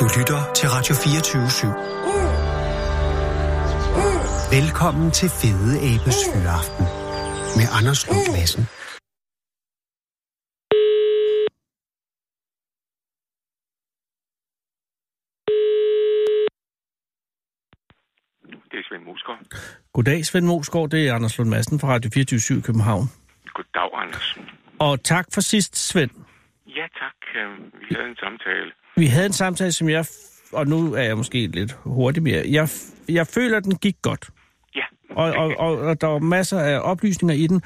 Du lytter til Radio 24 /7. Velkommen til Fede Abes Fyraften med Anders Lund Madsen. Det er Svend Musgaard. Goddag, Svend Mosgaard. Det er Anders Lund Madsen fra Radio 24 i København. Goddag, Anders. Og tak for sidst, Svend. Ja, tak. Øh, Vi havde en samtale. Vi havde en samtale, som jeg... Og nu er jeg måske lidt hurtig mere. Jeg, jeg føler, at den gik godt. Ja. Og, og, og, og der var masser af oplysninger i den.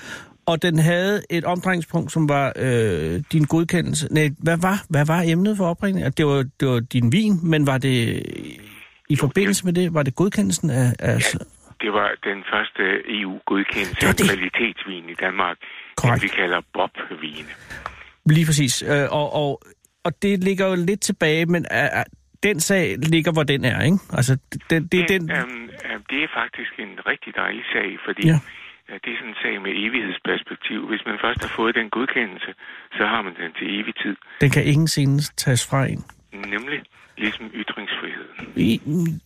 Og den havde et omdrejningspunkt, som var øh, din godkendelse. Nej, hvad var, hvad var emnet for opringningen? Det var, det var din vin, men var det i forbindelse med det, var det godkendelsen af... af Det var den første EU-godkendelse af kvalitetsvin i Danmark. Korrekt. Den vi kalder Bob-vine. Lige præcis. Øh, og, og, og det ligger jo lidt tilbage, men uh, den sag ligger, hvor den er, ikke? Altså, den, det er den... øhm, øh, det er faktisk en rigtig dejlig sag, fordi Ja. ja. det er sådan en sag med evighedsperspektiv. Hvis man først har fået den godkendelse, så har man den til evig tid. Den kan ingen senest tages fra en. Nemlig ligesom ytringsfriheden. I,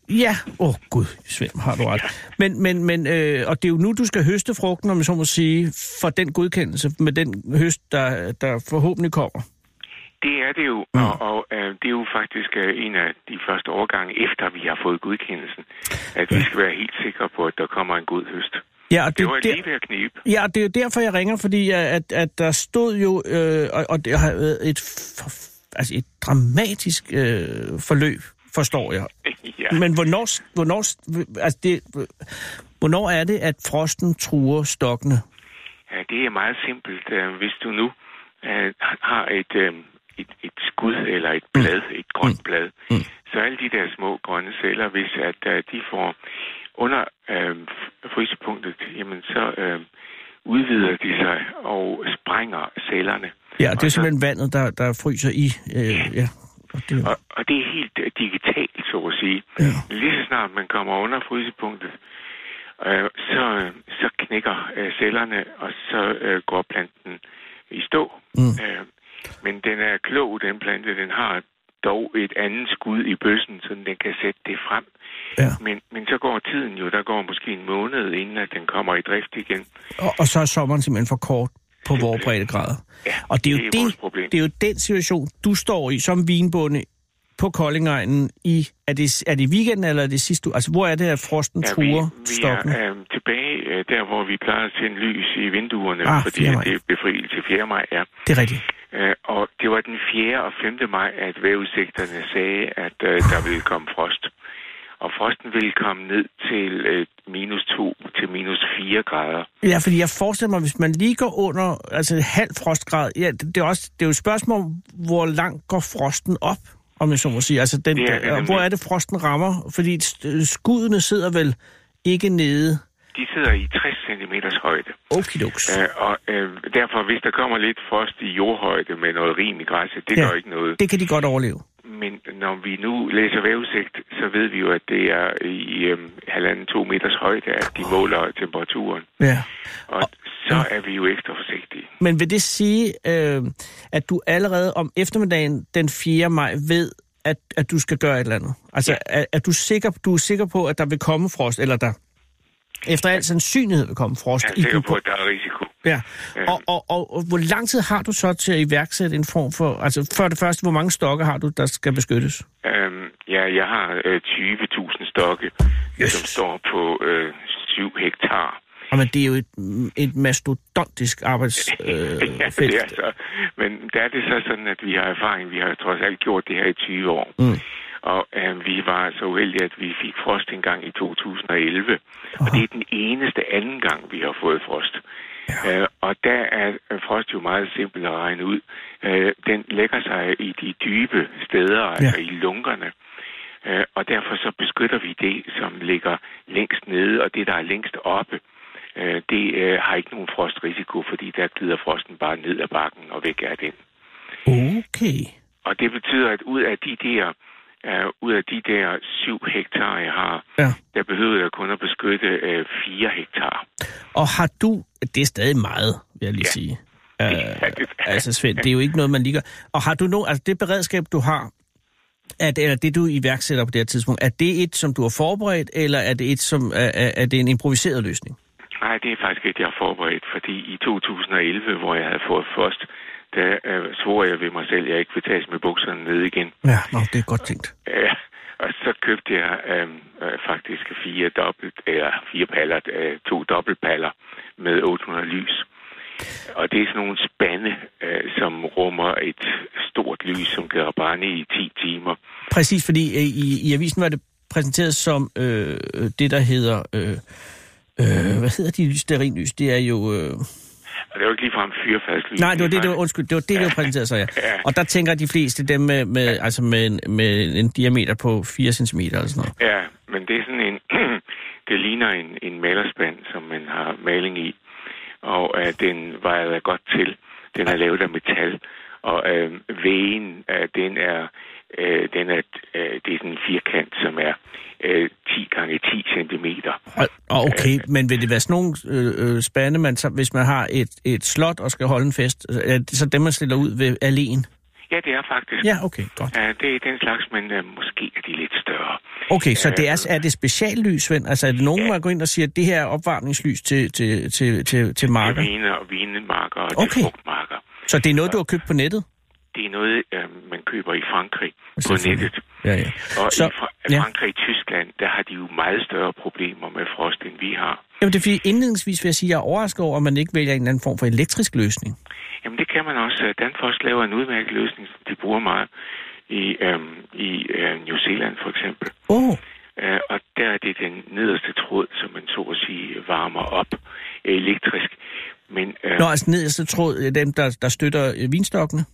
ja, åh oh, gud, Svend, har du ret. Men, men, men øh, og det er jo nu, du skal høste frugten, om jeg så må sige, for den godkendelse, med den høst, der, der forhåbentlig kommer. Det er det jo, mm. og, og øh, det er jo faktisk øh, en af de første årgange, efter vi har fået godkendelsen, at vi skal være helt sikre på, at der kommer en god høst. Ja, og Det var det, lige der, ved at knibe. ja, det er jo derfor, jeg ringer, fordi at, at, der stod jo, øh, og, og det har været et, for, altså et dramatisk øh, forløb, forstår jeg. ja. Men hvornår, hvornår, altså det, hvornår er det, at frosten truer stokkene? ja, det er meget simpelt. Øh, Hvis du nu øh, har et, et, et skud eller et blad, et grønt blad, Mm. så alle de der små grønne celler, hvis at øh, de får under øh, frysepunktet, jamen så øh, udvider de sig og sprænger cellerne. Ja, det er Og så- simpelthen vandet, der, der fryser i. Øh, ja. Og det, Og, og det er helt øh, digitalt, så at sige. Ja. Lige så snart man kommer under frysepunktet, øh, så, så knækker øh, cellerne, og så øh, går planten i stå. Mm. Øh, men den er klog, den plante. Den har dog et andet skud i bøssen, så den kan sætte det frem. ja. Men, men så går tiden jo, der går måske en måned, inden at den kommer i drift igen. Og, og så er sommeren simpelthen for kort på vores breddegrader. Ja, Og det er, jo det er vores det, det er jo den situation, du står i som vinbonde på Koldingegnen i, er det, er det weekenden eller er det sidste uge? Altså, hvor er det, at frosten Ja, vi, truer vi stokkene? er øh, tilbage øh, der, hvor vi plejer at tænde lys i vinduerne, Ah, fordi 4. maj. det er befrielse 4. maj, ja. Det er rigtigt. Øh, og det var den 4. og 5. maj, at vejrudsigterne sagde, at øh, der ville komme frost. Og frosten ville komme ned til øh, minus 2 til minus 4 grader. Ja, fordi jeg forestiller mig, hvis man lige går under altså halv frostgrad, ja, det, det, er også, det er jo et spørgsmål, hvor langt går frosten op, om jeg så må sige. Altså, den, Det er det hvor er det, frosten rammer? Fordi skuddene sidder vel ikke nede. De sidder i 60 cm højde. Okidoks. Øh, og øh, derfor, hvis der kommer lidt frost i jordhøjde med noget rim i græsset, det Ja. gør ikke noget. Det kan de godt overleve. Men når vi nu læser vejrudsigt, så ved vi jo, at det er i øhm, halvanden to meters højde, at de måler temperaturen. Ja. Og så er vi jo ekstra forsigtige. Men vil det sige, øh, at du allerede om eftermiddagen den 4. maj ved, at, at du skal gøre et eller andet? Altså, ja. er, er du, sikker, du er sikker på, at der vil komme frost, eller der efter al sandsynlighed vil komme frost? Jeg er sikker på, at der er risiko. Ja, Ja. og, og, og, og hvor lang tid har du så til at iværksætte en form for... Altså, for det første, hvor mange stokke har du, der skal beskyttes? Øhm, ja, jeg har øh, 20.000 stokke, Jesus. som står på øh, 7 hektar. Jamen, det er jo et, et mastodontisk arbejdsfelt. Øh, ja, det er så. Men der er det så sådan, at vi har erfaring. Vi har trods alt gjort det her i 20 år. Mm. Og øh, vi var så uheldige, at vi fik frost en gang i 2011. Og det er den eneste anden gang, vi har fået frost. Ja. Øh, og der er frost jo meget simpelt at regne ud. Øh, den lægger sig i de dybe steder, altså i lunkerne. Øh, og derfor så beskytter vi det, som ligger længst nede, og det, der er længst oppe, øh, det øh, har ikke nogen frostrisiko, fordi der glider frosten bare ned ad bakken og væk af den. Okay. Og det betyder, at ud af de der, uh, ud af de der 7 hektar, jeg har, Ja. der behøver jeg kun at beskytte uh, 4 hektar. Og har du... Det er stadig meget, vil jeg lige Ja. sige. Ja, Uh, det er- altså, Svend, det er jo ikke noget, man ligger... Og har du nogen... Altså, det beredskab, du har, det, eller det, du iværksætter på det her tidspunkt, er det et, som du har forberedt, eller er det et, som er, er, er det en improviseret løsning? Nej, det er faktisk et, jeg har forberedt, fordi i 2011, hvor jeg havde fået først, der øh, svor jeg ved mig selv, at jeg ikke vil tages med bukserne ned igen. Ja, nå, det er godt tænkt. Ja, og så købte jeg øh, øh, faktisk fire dobbelt, eller fire paller, øh, to dobbeltpaller med 800 lys. Og det er sådan nogle spande, øh, som rummer et stort lys, som kan brænde i 10 timer. Præcis, fordi øh, i, i avisen var det præsenteret som øh, det, der hedder... Øh, øh, hvad hedder de lys, lys? Det er jo... Øh, det var ikke ligefrem fyrfadslys. Nej, det var det, det var, undskyld, det var det, ja. det var præsenteret så, ja. ja. Og der tænker de fleste dem med, med, ja. altså med, med en diameter på 4 cm eller sådan noget. Ja, men det er sådan en, det ligner en, en malerspand, som man har maling i, og uh, den vejer godt til. Den er lavet af metal, og uh, vægen, uh, den er Øh, den er, øh, det er sådan en firkant, som er øh, 10 gange 10 cm. Okay, øh, men vil det være sådan nogle øh, øh, spande, man, så, hvis man har et, et slot og skal holde en fest, er det så dem, man stiller ud ved alene? Ja, det er faktisk. Ja, okay, godt. Ja, det er den slags, men uh, måske er de lidt større. Okay, så det er, er det speciallys, Svend? Altså er det nogen, ja. der går ind og siger, at det her er opvarmningslys til, til, til, til, til marker? Til vine og vinemarker og okay. til frugtmarker. Så det er noget, du har købt på nettet? Det er noget, øh, man køber i Frankrig på nettet. Ja, ja. Og så, i Fra- ja. Frankrig og Tyskland, der har de jo meget større problemer med frost, end vi har. Jamen det er fordi, indledningsvis vil jeg sige, at jeg er overrasket over, at man ikke vælger en anden form for elektrisk løsning. Jamen det kan man også. Danfoss laver en udmærket løsning, som de bruger meget i, øhm, i øh, New Zealand for eksempel. Oh. Uh, og der er det den nederste tråd, som man så at sige varmer op elektrisk. Men, uh, Nå, altså nederste tråd, dem der, der støtter uh, vinstokkene?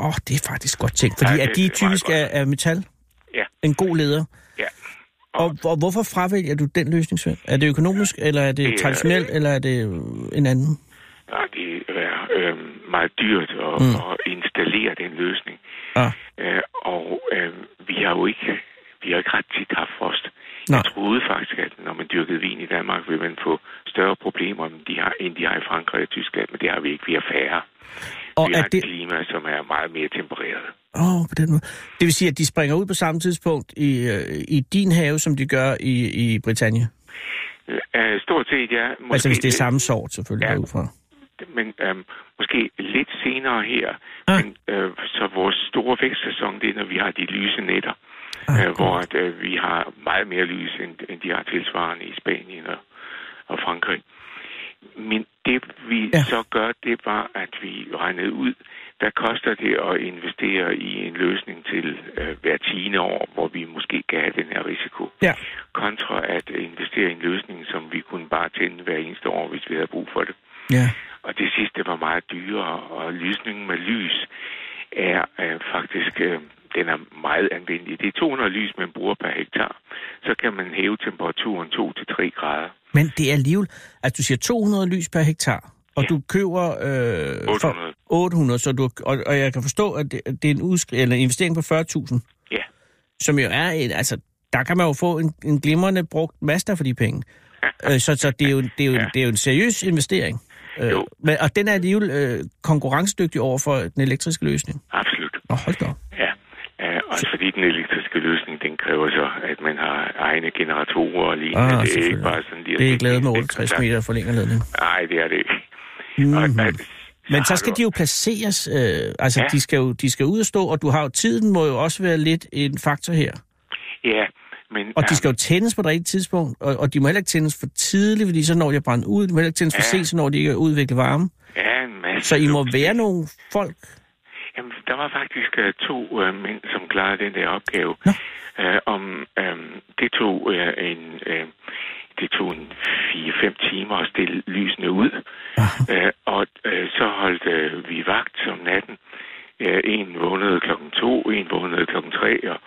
Åh, oh, det er faktisk godt tænkt, fordi ja, det, er de typisk af, af metal? Ja. En god leder? Ja. Og, og hvorfor fravælger du den løsning, Svend? Er det økonomisk, eller er det, det traditionelt, eller er det en anden? Ja, det er øh, meget dyrt at, mm. at installere den løsning. Ah. Øh, og øh, vi har jo ikke, vi har ikke ret tit haft frost. Nej. Jeg troede faktisk, at når man dyrkede vin i Danmark, ville man få større problemer, end de har, end de har i Frankrig og Tyskland, men det har vi ikke. Vi har færre. Og vi har et det... klima, som er meget mere tempereret. Åh, oh, på den måde. Det vil sige, at de springer ud på samme tidspunkt i, øh, i din have, som de gør i, i Britannien? Uh, stort set, ja. Måske altså hvis det er samme sort, selvfølgelig, ja, derudfra. Men um, måske lidt senere her. Ah. Men, uh, så vores store vækstsæson, det er, når vi har de lyse nætter. Ah, uh, hvor at, uh, vi har meget mere lys, end, end de har tilsvarende i Spanien og, og Frankrig. Men det vi ja. så gør, det var, at vi regnede ud, hvad koster det at investere i en løsning til øh, hver tiende år, hvor vi måske kan have den her risiko, ja. kontra at investere i en løsning, som vi kunne bare tænde hver eneste år, hvis vi havde brug for det. Ja. Og det sidste var meget dyrere, og lysningen med lys er øh, faktisk øh, den er meget anvendelig. Det er 200 lys, man bruger per hektar. Så kan man hæve temperaturen 2-3 grader. Men det er alligevel, at du siger 200 lys per hektar, og ja. du køber øh, 800. For 800, så du, og, og jeg kan forstå, at det, det er en, udskri- eller en investering på 40.000. Ja. Som jo er, en, altså, der kan man jo få en, en glimrende brugt master for de penge. øh, så så det, er jo, det, er jo, ja. det er jo en seriøs investering. Øh, jo. Men, og den er alligevel øh, konkurrencedygtig over for den elektriske løsning. Absolut. Nå, hold da Ja. Uh, også fordi den elektriske løsning, den kræver så, at man har egne generatorer og lignende. Ah, det er ikke bare sådan lige... Det er ikke lavet med 68 meter forlængerledning. Nej, det er det ikke. Mm-hmm. Og, at, men så skal de jo placeres, øh, altså ja. de, skal jo, de skal ud og stå, og du har jo, tiden må jo også være lidt en faktor her. Ja, men... Og de skal jo tændes på det rigtige tidspunkt, og, og de må heller ikke tændes for tidligt, fordi så når de er brændt ud, de må heller ikke tændes ja. for sent, så når de ikke er udviklet varme. Ja, en masse. Så I må være nogle folk, Jamen, der var faktisk uh, to uh, mænd, som klarede den der opgave. Ja. Uh, om um, det tog uh, en uh, det tog en 4-5 timer at stille lysene ud. Uh, og uh, så holdt uh, vi vagt om natten. Uh, en vågnede klokken to, en vågnede klokken tre, og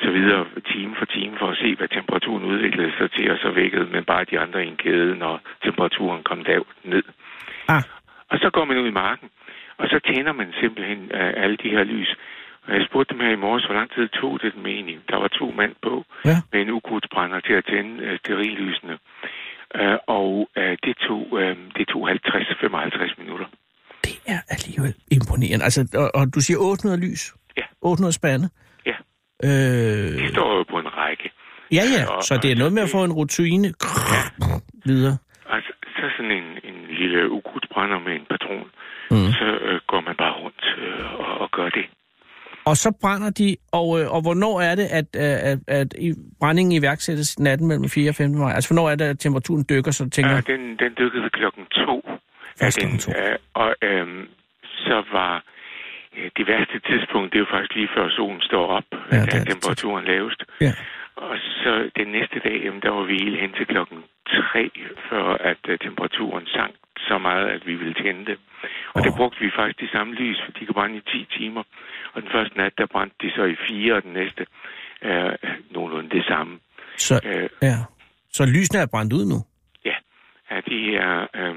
så videre time for time for at se, hvad temperaturen udviklede sig til, og så vækkede man bare de andre i en kæde, når temperaturen kom lav ned. Ah. Og så går man ud i marken, og så tænder man simpelthen uh, alle de her lys. Og jeg spurgte dem her i morges, hvor lang tid tog det dem egentlig. Der var to mand på ja. med en ukrudtsbrænder til at tænde uh, sterillysene. Uh, og uh, det tog, uh, det tog 50-55 minutter. Det er alligevel imponerende. Altså, og, og du siger 800 lys? Ja. 800 spande? Ja. Øh, De står jo på en række. ja, ja, og- så det er noget med at få en rutine videre. Altså, så sådan en, en lille ukrudtsbrænder med en patron, Mm. så øh, går man bare rundt øh, og, og gør det. Og så brænder de, og, øh, og hvornår er det, at, øh, at, at i, brændingen iværksættes natten mellem 4 og 15 maj? Altså, hvornår er det, at temperaturen dykker, så tænker, Ja, den, den dykkede klokken to. Først Ja, den, klokken. Øh, og øhm, så var øh, det værste tidspunkt, det er jo faktisk lige før solen står op, Ja, det temperaturen lavest. ja. Og så den næste dag, jamen, der var vi helt hen til klokken 3, før at uh, temperaturen sank så meget, at vi ville tænde det. Og oh. der brugte vi faktisk de samme lys, for de kunne brænde i 10 timer. Og den første nat, der brændte de så i 4, og den næste uh, nogenlunde det samme. Så, Uh, ja. så lysene er brændt ud nu? ja, ja de, er, uh,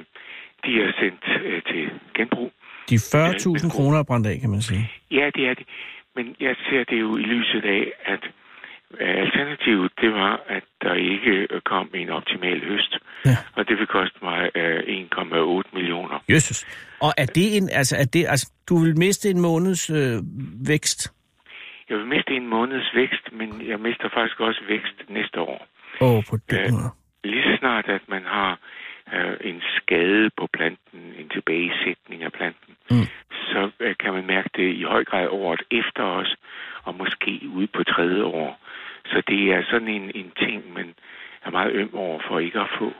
de er sendt uh, til genbrug. De 40.000 kroner er brændt af, kan man sige. Ja, det er det. Men jeg ser det jo i lyset af, at øh, alternativet, det var, at der ikke øh, kom en optimal høst. Ja. Og det vil koste mig øh, 1,8 millioner. Jesus. Og er det en, altså, er det, altså, du vil miste en måneds øh, vækst? Jeg vil miste en måneds vækst, men jeg mister faktisk også vækst næste år. Åh, oh, på den Ja. måde. Lige så snart, at man har øh, en skade på planten, en tilbagesætning af planten, Mm. så øh, kan man mærke det i høj grad året efter os, og måske ude på tredje år. Så det er sådan en, en ting, man er meget øm over for ikke at få.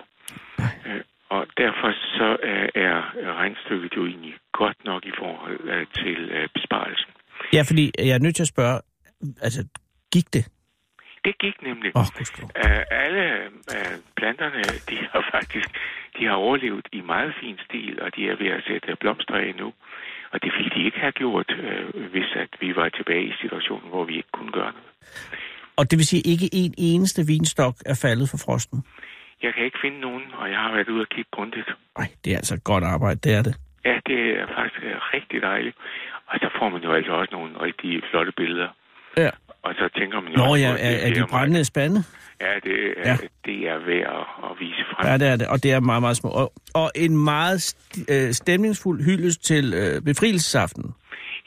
Øh, og derfor så øh, er regnstykket jo egentlig godt nok i forhold øh, til øh, besparelsen. Ja, fordi jeg er nødt til at spørge, altså, gik det? Det gik nemlig. Oh, alle planterne, de har faktisk de har overlevet i meget fin stil, og de er ved at sætte blomster af nu. Og det ville de ikke have gjort, hvis at vi var tilbage i situationen, hvor vi ikke kunne gøre noget. Og det vil sige, ikke en eneste vinstok er faldet for frosten? Jeg kan ikke finde nogen, og jeg har været ude og kigge grundigt. Nej, det er altså et godt arbejde, det er det. Ja, det er faktisk uh, rigtig dejligt. Og så får man jo altså også nogle rigtig flotte billeder. Ja. Og så tænker man jo Nå også ja, er, det er de brændende spande? Ja, det, ja. det er værd at, at vise frem. Ja, det er det, og det er meget, meget små. Og, og en meget st- øh, stemningsfuld hyldest til øh, befrielsesaften.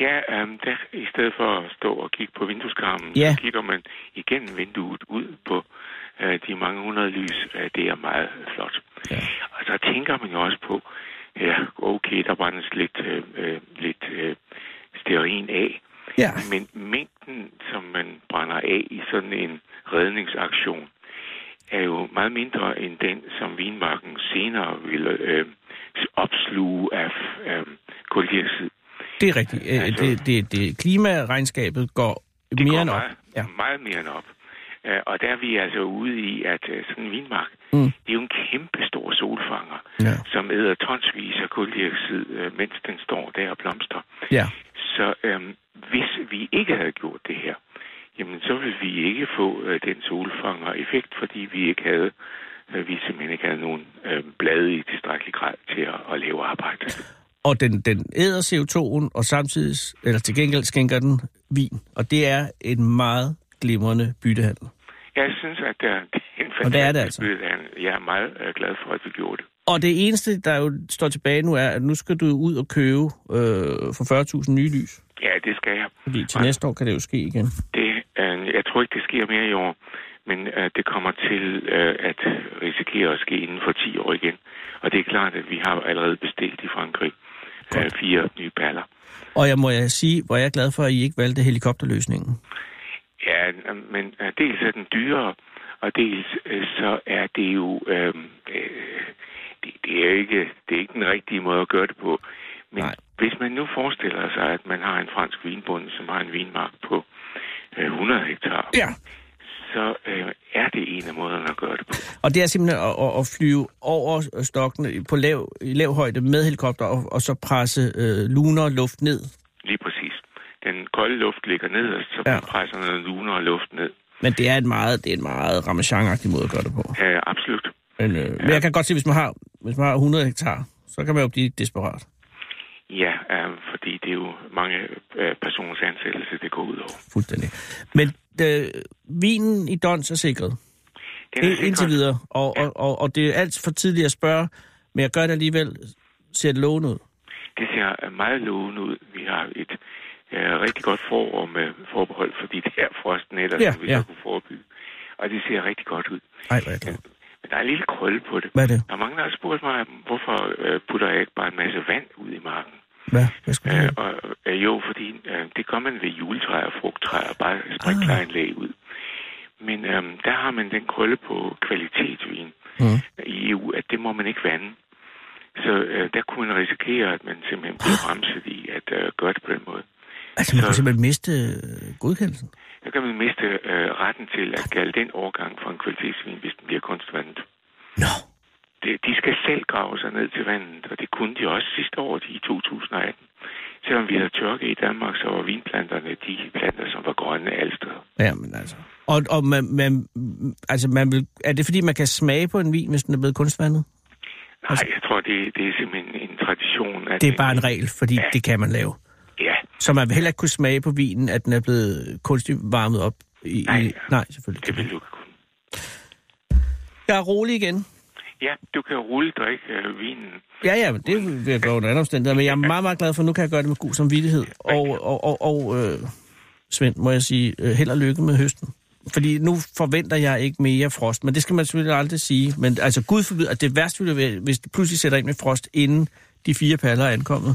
Ja, øhm, der, i stedet for at stå og kigge på vindueskarmen, Ja. så kigger man igennem vinduet ud på øh, de mange hundrede lys. Øh, det er meget flot. Ja. Og så tænker man jo også på, ja, okay, der brændes lidt, øh, øh, lidt øh, stearin af. Ja. Men mængden, som man brænder af i sådan en redningsaktion, er jo meget mindre end den, som vinmarken senere vil øh, opsluge af øh, koldioxid. Det er rigtigt. Øh, Altså- det, det, det, klimaregnskabet går Det mere går end op. meget, Ja. meget mere end op. Uh, og der er vi altså ude i, at uh, sådan en vindmark, Mm. det er jo en kæmpe stor solfanger, Ja. som æder tonsvis af koldioxid, mens den står der og blomstrer. Ja. Så um, hvis vi ikke havde gjort det her, jamen så ville vi ikke få uh, den solfanger-effekt, fordi vi ikke havde uh, vi simpelthen ikke havde nogen uh, blade i tilstrækkelig grad til at, at lave arbejde. Og den, den æder CO2'en, og samtidig, eller til gengæld skænker den vin. Og det er en meget glimrende byttehandel. Jeg synes, at det er en Og det er det fantastisk altså. byttehandel. Jeg er meget uh, glad for, at vi gjorde det. Og det eneste, der jo står tilbage nu, er, at nu skal du ud og købe øh, for 40.000 nye lys. Ja, det skal jeg. Fordi til Nej. næste år kan det jo ske igen. Det, øh, jeg tror ikke, det sker mere i år, men øh, det kommer til øh, at risikere at ske inden for 10 år igen. Og det er klart, at vi har allerede bestilt i Frankrig øh, fire nye paller. Og jeg må jeg sige, hvor jeg er glad for, at I ikke valgte helikopterløsningen. Ja, men øh, dels er den dyrere, og dels øh, så er det jo... Øh, øh, det, det, er ikke, det er ikke den rigtige måde at gøre det på. Men Nej. Hvis man nu forestiller sig, at man har en fransk vinbonde, som har en vinmark på øh, 100 hektar, Ja. Så øh, er det en af måderne at gøre det på. Og det er simpelthen at, at, at flyve over stokkene på lav, i lav højde med helikopter, og, og så presse øh, luner luft ned. Lige præcis. Den kolde luft ligger nederst, så Ja. man presser noget luner og luft ned. Men det er en meget, det er en meget ramachan måde at gøre det på. Ja, absolut. Men, øh, men jeg kan godt se, hvis man, har, hvis man har 100 hektar, så kan man jo blive desperat. Ja, øh, fordi det er jo mange øh, personers ansættelse, det går ud over. Fuldstændig. Men øh, vinen i Dons er sikret. Den er Ind, indtil videre. Og, og, og, og det er alt for tidligt at spørge, men jeg gør det alligevel. Ser det lovende ud? Det ser øh, meget lovende ud. Vi har et ja, rigtig godt forår med forbehold for de der frostnætter, Ja, som vi ja. så kunne forebygge. Og det ser rigtig godt ud. Ej, hvad er det? Men der er en lille krølle på det. Hvad er det? Der er mange, der har spurgt mig, hvorfor øh, putter jeg ikke bare en masse vand ud i marken? Hvad? Hvad skal Øh, du og, øh, jo, fordi øh, det gør man ved juletræer og frugttræer, bare sprinkleranlæg ud. Men øh, der har man den krølle på kvalitetsvin Mm. i EU, at det må man ikke vande. Så øh, der kunne man risikere, at man simpelthen bliver bremset i at øh, gøre det på den måde. Altså, man kan Så- simpelthen miste øh, godkendelsen. Der kan man miste øh, retten til at kalde den overgang for en kvalitetsvin, hvis den bliver kunstvandet. Nå. Det, de skal selv grave sig ned til vandet, og det kunne de også sidste år i 2018. Selvom vi havde tørke i Danmark, så var vinplanterne de planter, som var grønne alle steder. Ja, men altså... Og, og man, man, altså man vil, er det fordi, man kan smage på en vin, hvis den er blevet kunstvandet? Nej, jeg tror, det, det er simpelthen en tradition. At Det er bare en regel, fordi det kan man lave. Ja, Så man vil heller ikke kunne smage på vinen, at den er blevet kunstigt varmet op. I, Nej. i, nej selvfølgelig. det vil du ikke kunne. Jeg er rolig igen. Ja, du kan rulle drikke øh, vinen. Ja, ja, men det vil jeg gøre under andre omstændigheder. Men jeg er meget, meget glad for, at nu kan jeg gøre det med god samvittighed. Og, og, og, og øh, Svend, må jeg sige, øh, held og lykke med høsten. Fordi nu forventer jeg ikke mere frost, men det skal man selvfølgelig aldrig sige. Men altså, Gud forbyder, at det værste ville være, hvis det pludselig sætter ind med frost, inden de fire paller er ankommet.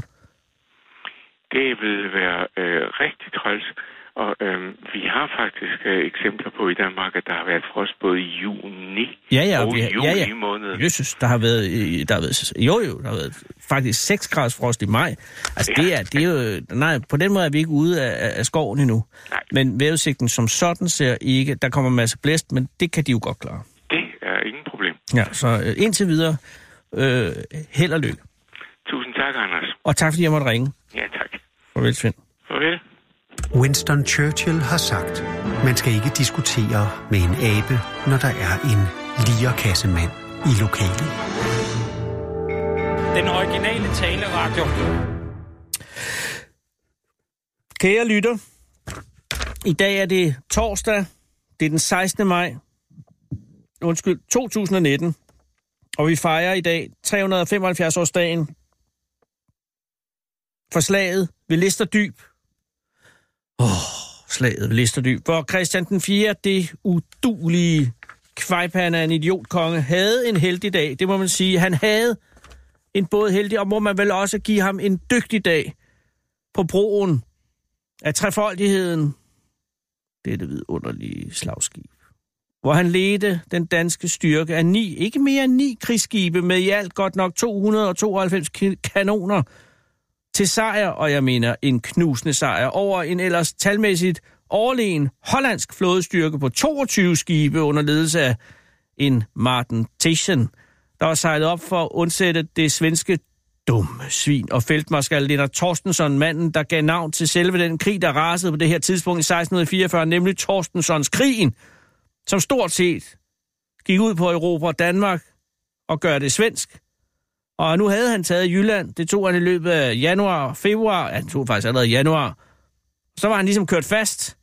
Det vil være øh, rigtig træls. Og øh, vi har faktisk øh, eksempler på i Danmark, at der har været frost både i juni Ja, ja, og vi juli ja, ja. måned. Jesus, der har været, øh, der har været, jo jo, der har været faktisk 6 graders frost i maj. Altså det er, det er jo, nej, på den måde er vi ikke ude af, af skoven endnu. Nej. Men vejrudsigten som sådan ser ikke, der kommer en masse blæst, men det kan de jo godt klare. Det er ingen problem. Ja, så øh, indtil videre, øh, held og lykke. Tusind tak, Anders. Og tak fordi jeg måtte ringe. Ja, tak. Farvel, Svend. Farvel. Winston Churchill har sagt, man skal ikke diskutere med en abe, når der er en lierkassemand i lokalet. Den originale taleradio. Kære lytter, i dag er det torsdag, det er den 16. maj, undskyld, 2019, og vi fejrer i dag 375-årsdagen for slaget ved Listerdyb. Åh, oh, slaget ved Listerdyb, hvor Christian den 4., det udulige kvejpande af en idiotkonge, havde en heldig dag, det må man sige. Han havde en både heldig, og må man vel også give ham en dygtig dag på broen af trefoldigheden, dette vidunderlige slagskib, hvor han ledte den danske styrke af ni, ikke mere end ni krigsskibe med i alt godt nok 292 kanoner til sejr, og jeg mener en knusende sejr over en ellers talmæssigt overlegen hollandsk flådestyrke på 22 skibe under ledelse af en Martin Tischen, der var sejlet op for at undsætte det svenske dumme svin og feltmarskal Lennart Torstensson, manden, der gav navn til selve den krig, der rasede på det her tidspunkt i 1644, nemlig Torstenssons krigen, som stort set gik ud på Europa og Danmark og gør det svensk. Og nu havde han taget Jylland. Det tog han i løbet af januar og februar. Ja, han tog faktisk allerede i januar. Så var han ligesom kørt fast.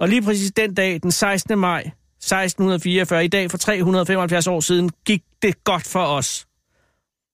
Og lige præcis den dag, den 16. maj 1644, i dag for 375 år siden, gik det godt for os.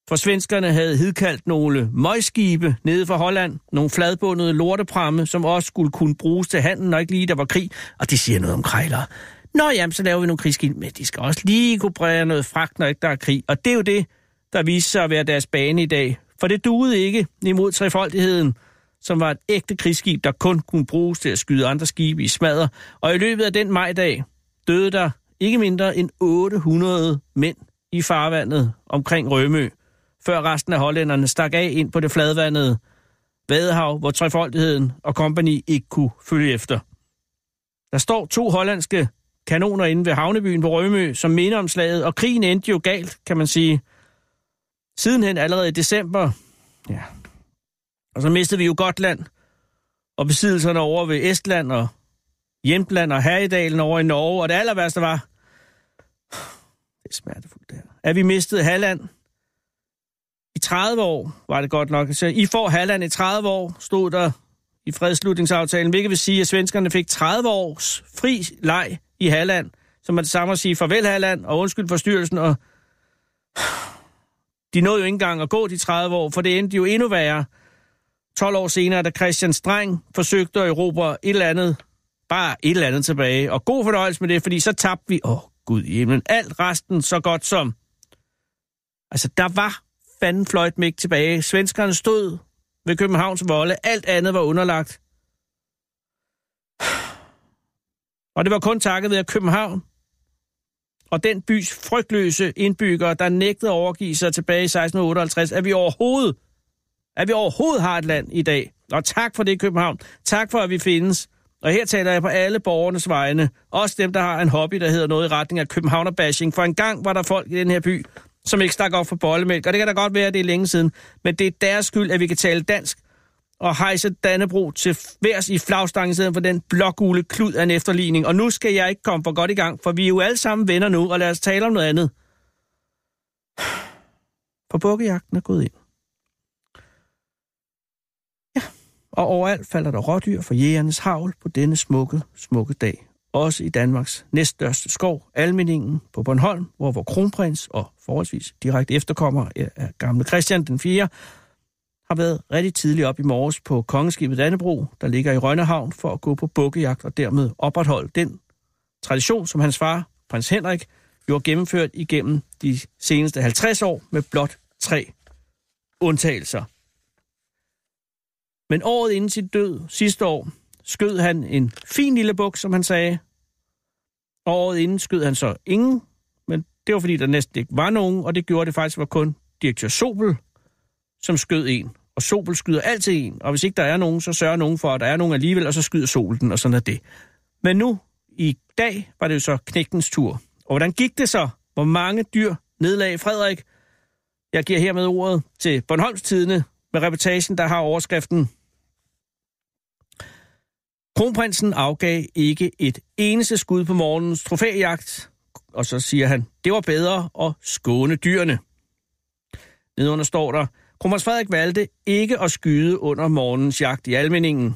For svenskerne havde hidkaldt nogle møgskibe nede fra Holland, nogle fladbundede lortepramme, som også skulle kunne bruges til handel, når ikke lige der var krig, og de siger noget om krejlere. Nå jamen, så laver vi nogle krigsskibe, men de skal også lige kunne brære noget fragt, når ikke der er krig. Og det er jo det, der viste sig at være deres bane i dag. For det duede ikke imod trefoldigheden, som var et ægte krigsskib, der kun kunne bruges til at skyde andre skibe i smadder. Og i løbet af den majdag døde der ikke mindre end 800 mænd i farvandet omkring Rømø, før resten af hollænderne stak af ind på det fladvandede Vadehav, hvor trefoldigheden og kompagni ikke kunne følge efter. Der står to hollandske kanoner inde ved havnebyen på Rømø, som minder om slaget, og krigen endte jo galt, kan man sige. Sidenhen allerede i december, ja, og så mistede vi jo Gotland, og besiddelserne over ved Estland og Jemtland og Herjedalen over i Norge, og det aller værste var, det er smertefuldt der, at vi mistede Halland. I 30 år var det godt nok. Så I får Halland i 30 år, stod der i fredslutningsaftalen, hvilket vil sige, at svenskerne fik 30 års fri leg i Halland, som er det samme at sige farvel Halland og undskyld for styrelsen, og de nåede jo ikke engang at gå de 30 år, for det endte jo endnu værre. 12 år senere, da Christian Streng forsøgte at erobre et eller andet, bare et eller andet tilbage. Og god fornøjelse med det, fordi så tabte vi, åh oh, gud i himlen, alt resten så godt som. Altså, der var fanden fløjt mig tilbage. Svenskerne stod ved Københavns volde. Alt andet var underlagt. Og det var kun takket ved, at København og den bys frygtløse indbyggere, der nægtede at overgive sig tilbage i 1658, at vi overhovedet, at vi overhovedet har et land i dag. Og tak for det, København. Tak for, at vi findes. Og her taler jeg på alle borgernes vegne. Også dem, der har en hobby, der hedder noget i retning af Københavner-bashing. For en gang var der folk i den her by, som ikke stak op for bollemælk. Og det kan da godt være, at det er længe siden. Men det er deres skyld, at vi kan tale dansk og hejse Dannebro til værs i flagstangen siden for den blågule klud af en efterligning. Og nu skal jeg ikke komme for godt i gang, for vi er jo alle sammen venner nu, og lad os tale om noget andet. For bukkejagten er gået ind. Ja, og overalt falder der rådyr for jægernes havl på denne smukke, smukke dag. Også i Danmarks næststørste skov, Almeningen på Bornholm, hvor vor kronprins og forholdsvis direkte efterkommer af gamle Christian den 4 har været rigtig tidligt op i morges på kongeskibet Dannebro, der ligger i Rønnehavn, for at gå på bukkejagt og dermed opretholde den tradition, som hans far, prins Henrik, jo har gennemført igennem de seneste 50 år med blot tre undtagelser. Men året inden sit død sidste år skød han en fin lille buk, som han sagde. Og året inden skød han så ingen, men det var fordi, der næsten ikke var nogen, og det gjorde det faktisk var kun direktør Sobel, som skød en. Og Sobel skyder altid en, og hvis ikke der er nogen, så sørger nogen for, at der er nogen alligevel, og så skyder solen den, og sådan er det. Men nu, i dag, var det jo så knægtens tur. Og hvordan gik det så? Hvor mange dyr nedlag Frederik? Jeg giver hermed ordet til Bornholms Tidene med reportagen, der har overskriften Kronprinsen afgav ikke et eneste skud på morgens trofæjagt, og så siger han, det var bedre at skåne dyrene. Nedunder står der, Kronprins Frederik valgte ikke at skyde under morgens jagt i almeningen.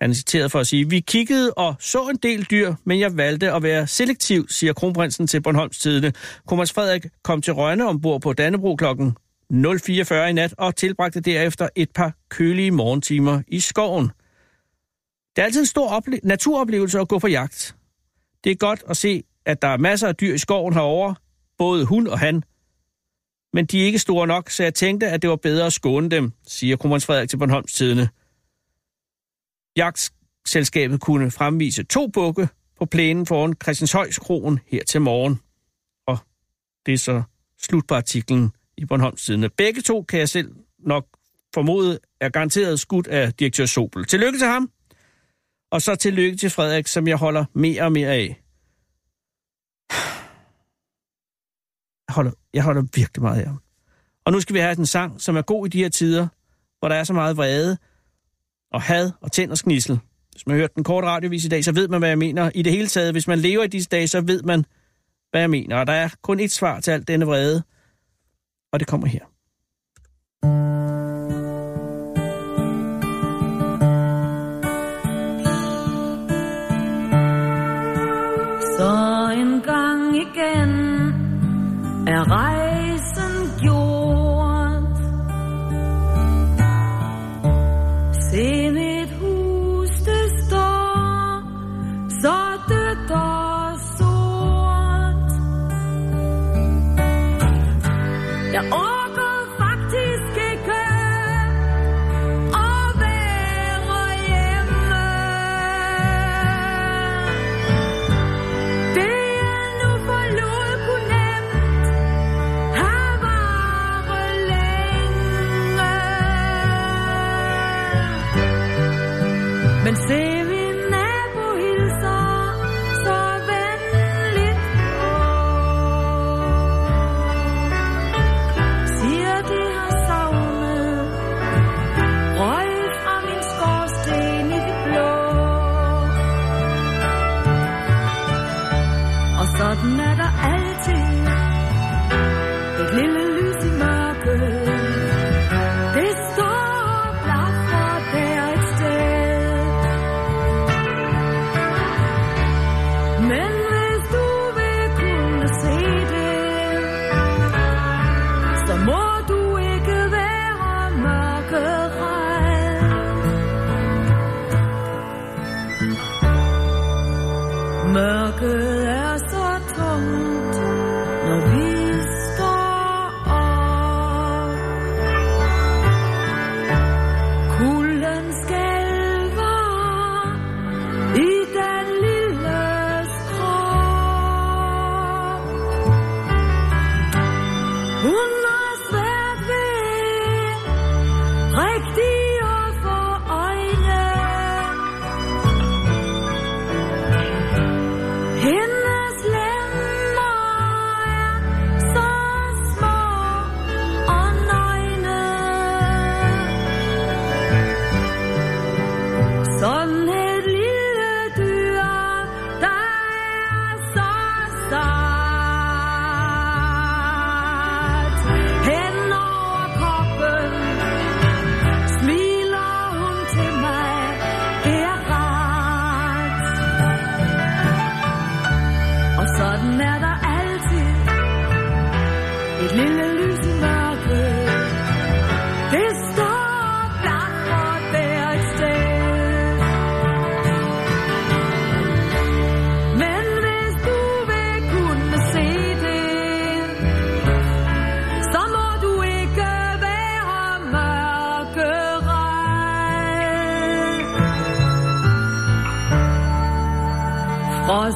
Han er citeret for at sige, vi kiggede og så en del dyr, men jeg valgte at være selektiv, siger kronprinsen til Bornholms Tidene. Kronprins Frederik kom til Rønne ombord på Dannebro klokken 0.44 i nat og tilbragte derefter et par kølige morgentimer i skoven. Det er altid en stor ople- naturoplevelse at gå på jagt. Det er godt at se, at der er masser af dyr i skoven herover, både hun og han, men de er ikke store nok, så jeg tænkte, at det var bedre at skåne dem, siger kronprins Frederik til Bornholms Tidene. Jagtselskabet kunne fremvise to bukke på plænen foran Christianshøjskroen her til morgen. Og det er så slut på artiklen i Bornholms Tidene. Begge to kan jeg selv nok formode er garanteret skudt af direktør Sobel. Tillykke til ham, og så tillykke til Frederik, som jeg holder mere og mere af. Holder, jeg holder virkelig meget af ham. Og nu skal vi have en sang, som er god i de her tider, hvor der er så meget vrede og had og tænd og snissel. Hvis man har hørt den korte radiovis i dag, så ved man, hvad jeg mener. I det hele taget, hvis man lever i disse dage, så ved man, hvad jeg mener. Og der er kun et svar til alt denne vrede, og det kommer her. Så er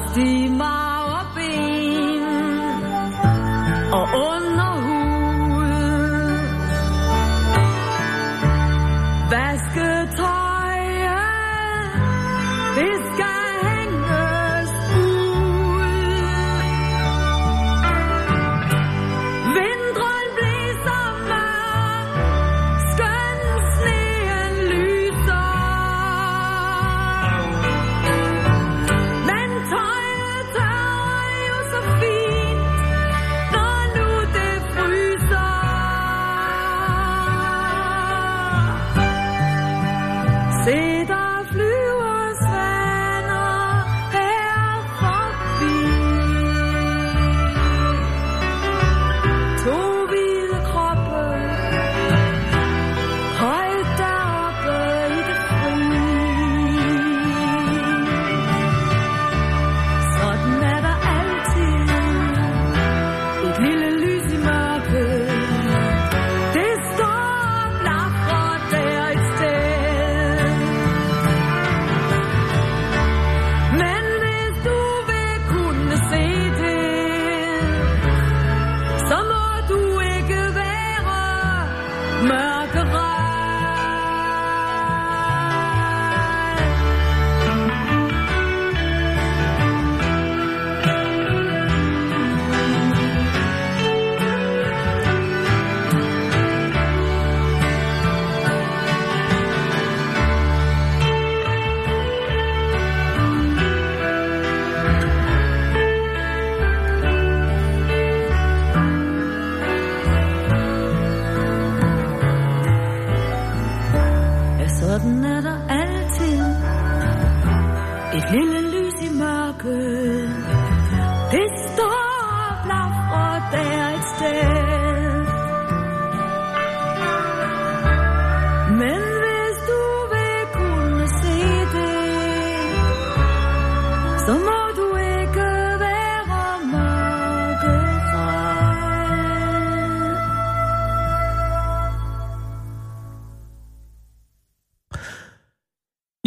Frost i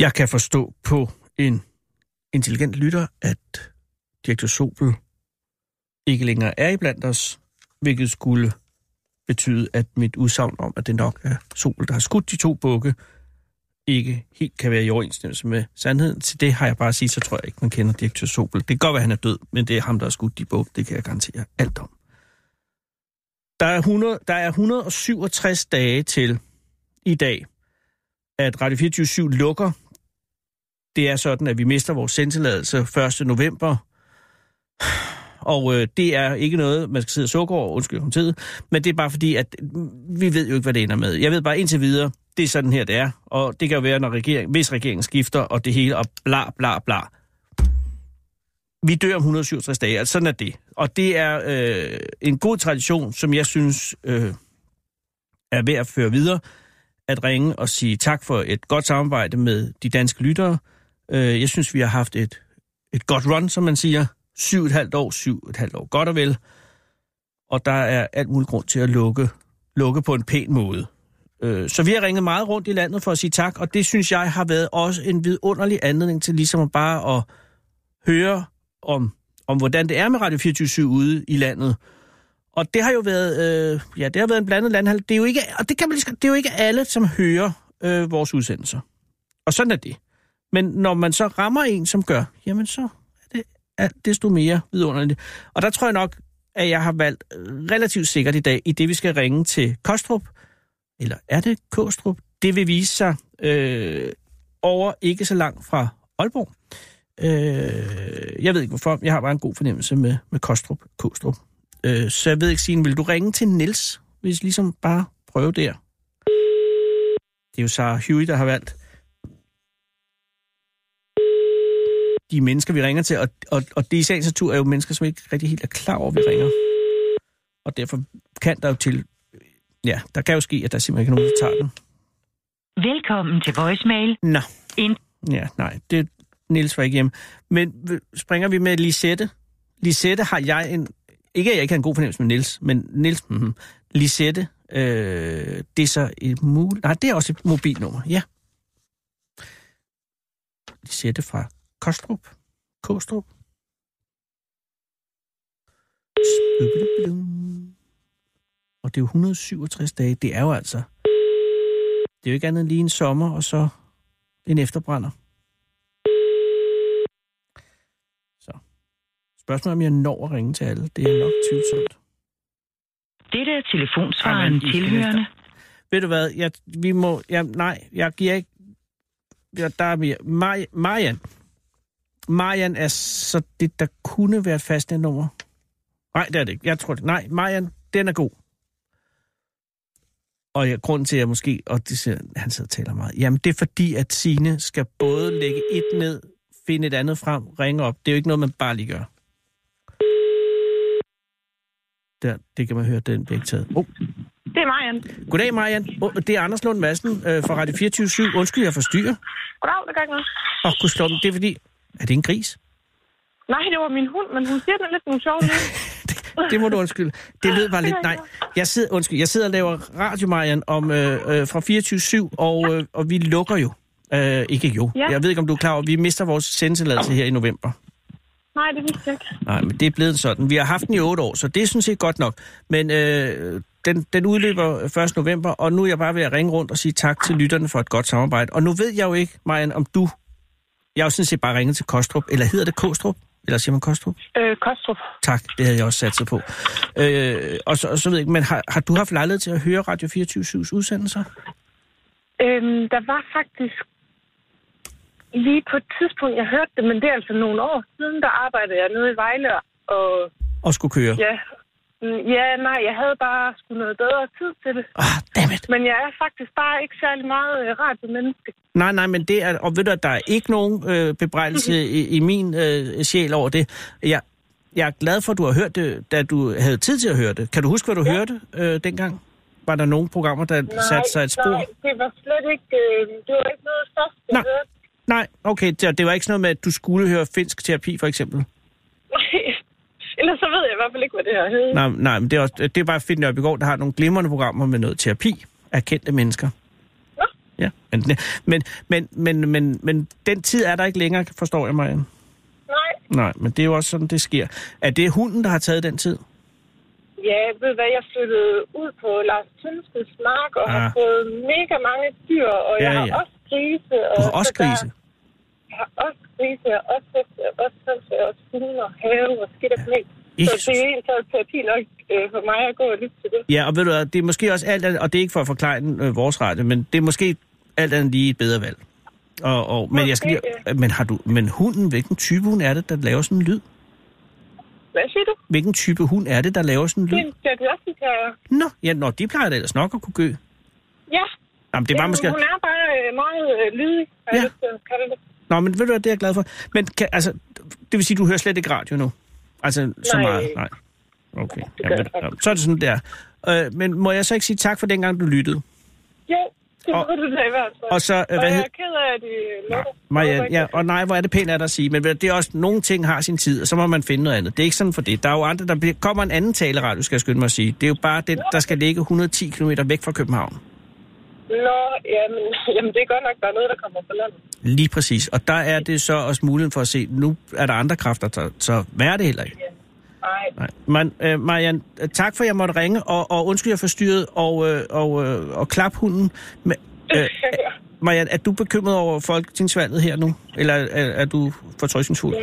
Jeg kan forstå på en intelligent lytter, at direktør Sobel ikke længere er iblandt os, hvilket skulle betyde, at mit udsagn om, at det nok er Sobel, der har skudt de to bukke, ikke helt kan være i overensstemmelse med sandheden. Til det har jeg bare at sige, så tror jeg ikke, man kender direktør Sobel. Det kan godt være, at han er død, men det er ham, der har skudt de bukke. Det kan jeg garantere alt om. Der er, 100, der er 167 dage til i dag, at Radio 24 lukker. Det er sådan, at vi mister vores sendtilladelse 1. november. Og øh, det er ikke noget, man skal sidde og sukke over, undskyld om tid, men det er bare fordi, at vi ved jo ikke, hvad det ender med. Jeg ved bare indtil videre, det er sådan her, det er. Og det kan jo være, når regering, hvis regeringen skifter, og det hele, og bla bla bla. Vi dør om 167 dage, altså sådan er det. Og det er øh, en god tradition, som jeg synes øh, er værd at føre videre, at ringe og sige tak for et godt samarbejde med de danske lyttere. Øh, jeg synes, vi har haft et et godt run, som man siger. Syv et halvt år, syv et halvt år, godt og vel. Og der er alt muligt grund til at lukke, lukke på en pæn måde. Øh, Så vi har ringet meget rundt i landet for at sige tak, og det synes jeg har været også en vidunderlig anledning til ligesom bare at høre om, om hvordan det er med Radio 24 ude i landet. Og det har jo været, øh, ja, det har været en blandet landhal. Det er jo ikke, og det kan man det er jo ikke alle, som hører øh, vores udsendelser. Og sådan er det. Men når man så rammer en, som gør, jamen så er det alt desto mere vidunderligt. Og der tror jeg nok, at jeg har valgt øh, relativt sikkert i dag, i det vi skal ringe til Kostrup, eller er det Kostrup? Det vil vise sig øh, over ikke så langt fra Aalborg. Øh, jeg ved ikke hvorfor, jeg har bare en god fornemmelse med, med Kostrup, Kostrup. Øh, så jeg ved ikke, Signe, vil du ringe til Niels, hvis ligesom bare prøve der? Det er jo Sarah Huey, der har valgt de mennesker, vi ringer til, og, og, og det i sagens natur er jo mennesker, som ikke rigtig helt er klar over, at vi ringer. Og derfor kan der jo til... Ja, der kan jo ske, at der simpelthen ikke er nogen, der tager den. Velkommen til voicemail. Nå. Ind. Ja, nej, det Niels var ikke hjemme. Men springer vi med Lisette. Lisette har jeg en... Ikke at jeg ikke har en god fornemmelse med Niels, men Niels... Mm-hmm. Lisette, øh, det er så et mul... Nej, det er også et mobilnummer, ja. Lisette fra Kostrup. Kostrup. Og det er jo 167 dage. Det er jo altså... Det er jo ikke andet end lige en sommer, og så en efterbrænder. Så. Spørgsmålet er, om jeg når at ringe til alle. Det er nok tvivlsomt. Dette er telefonsvaren tilhørende. Ved du hvad? Jeg, vi må... Jeg, nej, jeg giver ikke... Ja, der er mere. Mar, Marian. Marian er så det, der kunne være et fast nummer. Nej, det er det ikke. Jeg tror det. Nej, Marian, den er god. Og jeg, grunden til, at jeg måske... Og det siger, han sidder og taler meget. Jamen, det er fordi, at Sine skal både lægge et ned, finde et andet frem, ringe op. Det er jo ikke noget, man bare lige gør. Der, det kan man høre, den bliver ikke taget. Oh, Det er Marian. Goddag, Marian. Oh, det er Anders Lund Madsen øh, fra Radio 24 Undskyld, jeg forstyrrer. Goddag, det gør ikke noget. Åh, oh, det er fordi... Er det en gris? Nej, det var min hund, men hun siger den lidt nogle sjove lyde. Det må du undskylde. Det lød bare lidt... Nej, jeg sidder, undskyld, jeg sidder og laver radio, Marian, om, øh, øh, fra 24 og, øh, og vi lukker jo. Øh, ikke jo. Ja. Jeg ved ikke, om du er klar over, vi mister vores sendtilladelse her i november. Nej, det vidste jeg ikke. Nej, men det er blevet sådan. Vi har haft den i otte år, så det er sådan set godt nok. Men øh, den, den udløber 1. november, og nu er jeg bare ved at ringe rundt og sige tak til lytterne for et godt samarbejde. Og nu ved jeg jo ikke, Marian, om du... Jeg har jo sådan set bare ringet til Kostrup, eller hedder det Kostrup? Eller siger man Kostrup? Øh, Kostrup. Tak, det havde jeg også sat sig på. Øh, og, så, og så ved jeg ikke, men har, har du haft lejlighed til at høre Radio 24-7's udsendelser? Øhm, der var faktisk lige på et tidspunkt, jeg hørte det, men det er altså nogle år siden, der arbejdede jeg nede i Vejle, og Og skulle køre? ja, ja, nej, jeg havde bare sgu noget bedre tid til det. Ah, dammit. Men jeg er faktisk bare ikke særlig meget øh, radiomenneske. Nej, nej, men det er... Og ved du, at der er ikke nogen øh, bebrejdelse i, i min øh, sjæl over det. Jeg, jeg er glad for, at du har hørt det, da du havde tid til at høre det. Kan du huske, hvad du ja. hørte øh, dengang? Var der nogle programmer, der Nej, satte sig et spor? nej, det var slet ikke, øh, det var ikke noget først, jeg Nej. hørte. Nej, okay. Det, det var ikke sådan noget med, at du skulle høre finsk terapi, for eksempel. Ellers så ved jeg i hvert fald ikke, hvad det her hedder. Nej, nej men det er, også, det er bare fedt, når går, der har nogle glimrende programmer med noget terapi af kendte mennesker. Nå. Ja, men, men, men, men, men, men den tid er der ikke længere, forstår jeg, Marianne. Nej, Nej, men det er jo også sådan, det sker. Er det hunden, der har taget den tid? ja, ved du hvad, jeg flyttede ud på Lars Tønskeds mark, og ah. Har fået mega mange dyr, og Ja, jeg har ja. også grise. Og Du har også så der- grise. Jeg har også grise, jeg har også heste, har også høns, jeg har også hunde og have og skidt og knæ. Så Jesus. det er taget terapi nok øh, for mig at gå og lytte til det. Ja, og ved du hvad, det er måske også alt og det er ikke for at forklare øh, vores radio, men det er måske alt andet lige et bedre valg. Og, og, men, jeg skal lige, men, har du, men hunden, hvilken type hund er det, der laver sådan en lyd? Hvad siger du? Hvilken type hund er det, der laver sådan en Det lyd? er en Jack. Nå, ja, nå, de plejer da ellers nok at kunne gø. Ja, Jamen, det var Jamen, måske... hun er bare øh, meget øh, lydig, Ja. jeg lyst til at kalde det. Nå, men ved du hvad, det er jeg glad for. Men kan, altså, det vil sige, du hører slet ikke radio nu? Altså, så Nej. meget? Nej. Okay, Jamen, jeg ja, så er det sådan der. Øh, men må jeg så ikke sige tak for dengang, du lyttede? Jo, Det Og- du da i hvert fald. Og så, øh, og hvad jeg hed... er ked af, at de lukker. Marianne, ja, og nej, hvor er det pænt af dig at sige, men det er også, nogle ting har sin tid, og så må man finde noget andet. Det er ikke sådan for det. Der er jo andre, der kommer en anden taleradio, skal jeg skynde mig at sige. Det er jo bare den, der skal ligge 110 km væk fra København. Nå, jamen, jamen, det er godt nok, der er noget, der kommer på landet. Lige præcis. Og der er det så også muligheden for at se, nu er der andre kræfter, der, så hvad er det heller ikke? Nej, Nej. Men, øh, Marianne, øh, tak for, at jeg måtte ringe, og, og undskyld, jeg forstyrret, og, øh, og, øh, og klap hunden. Men, øh, Marianne, er du bekymret over folketingsvalget her nu? Eller er, er du fortrøstningsfuld?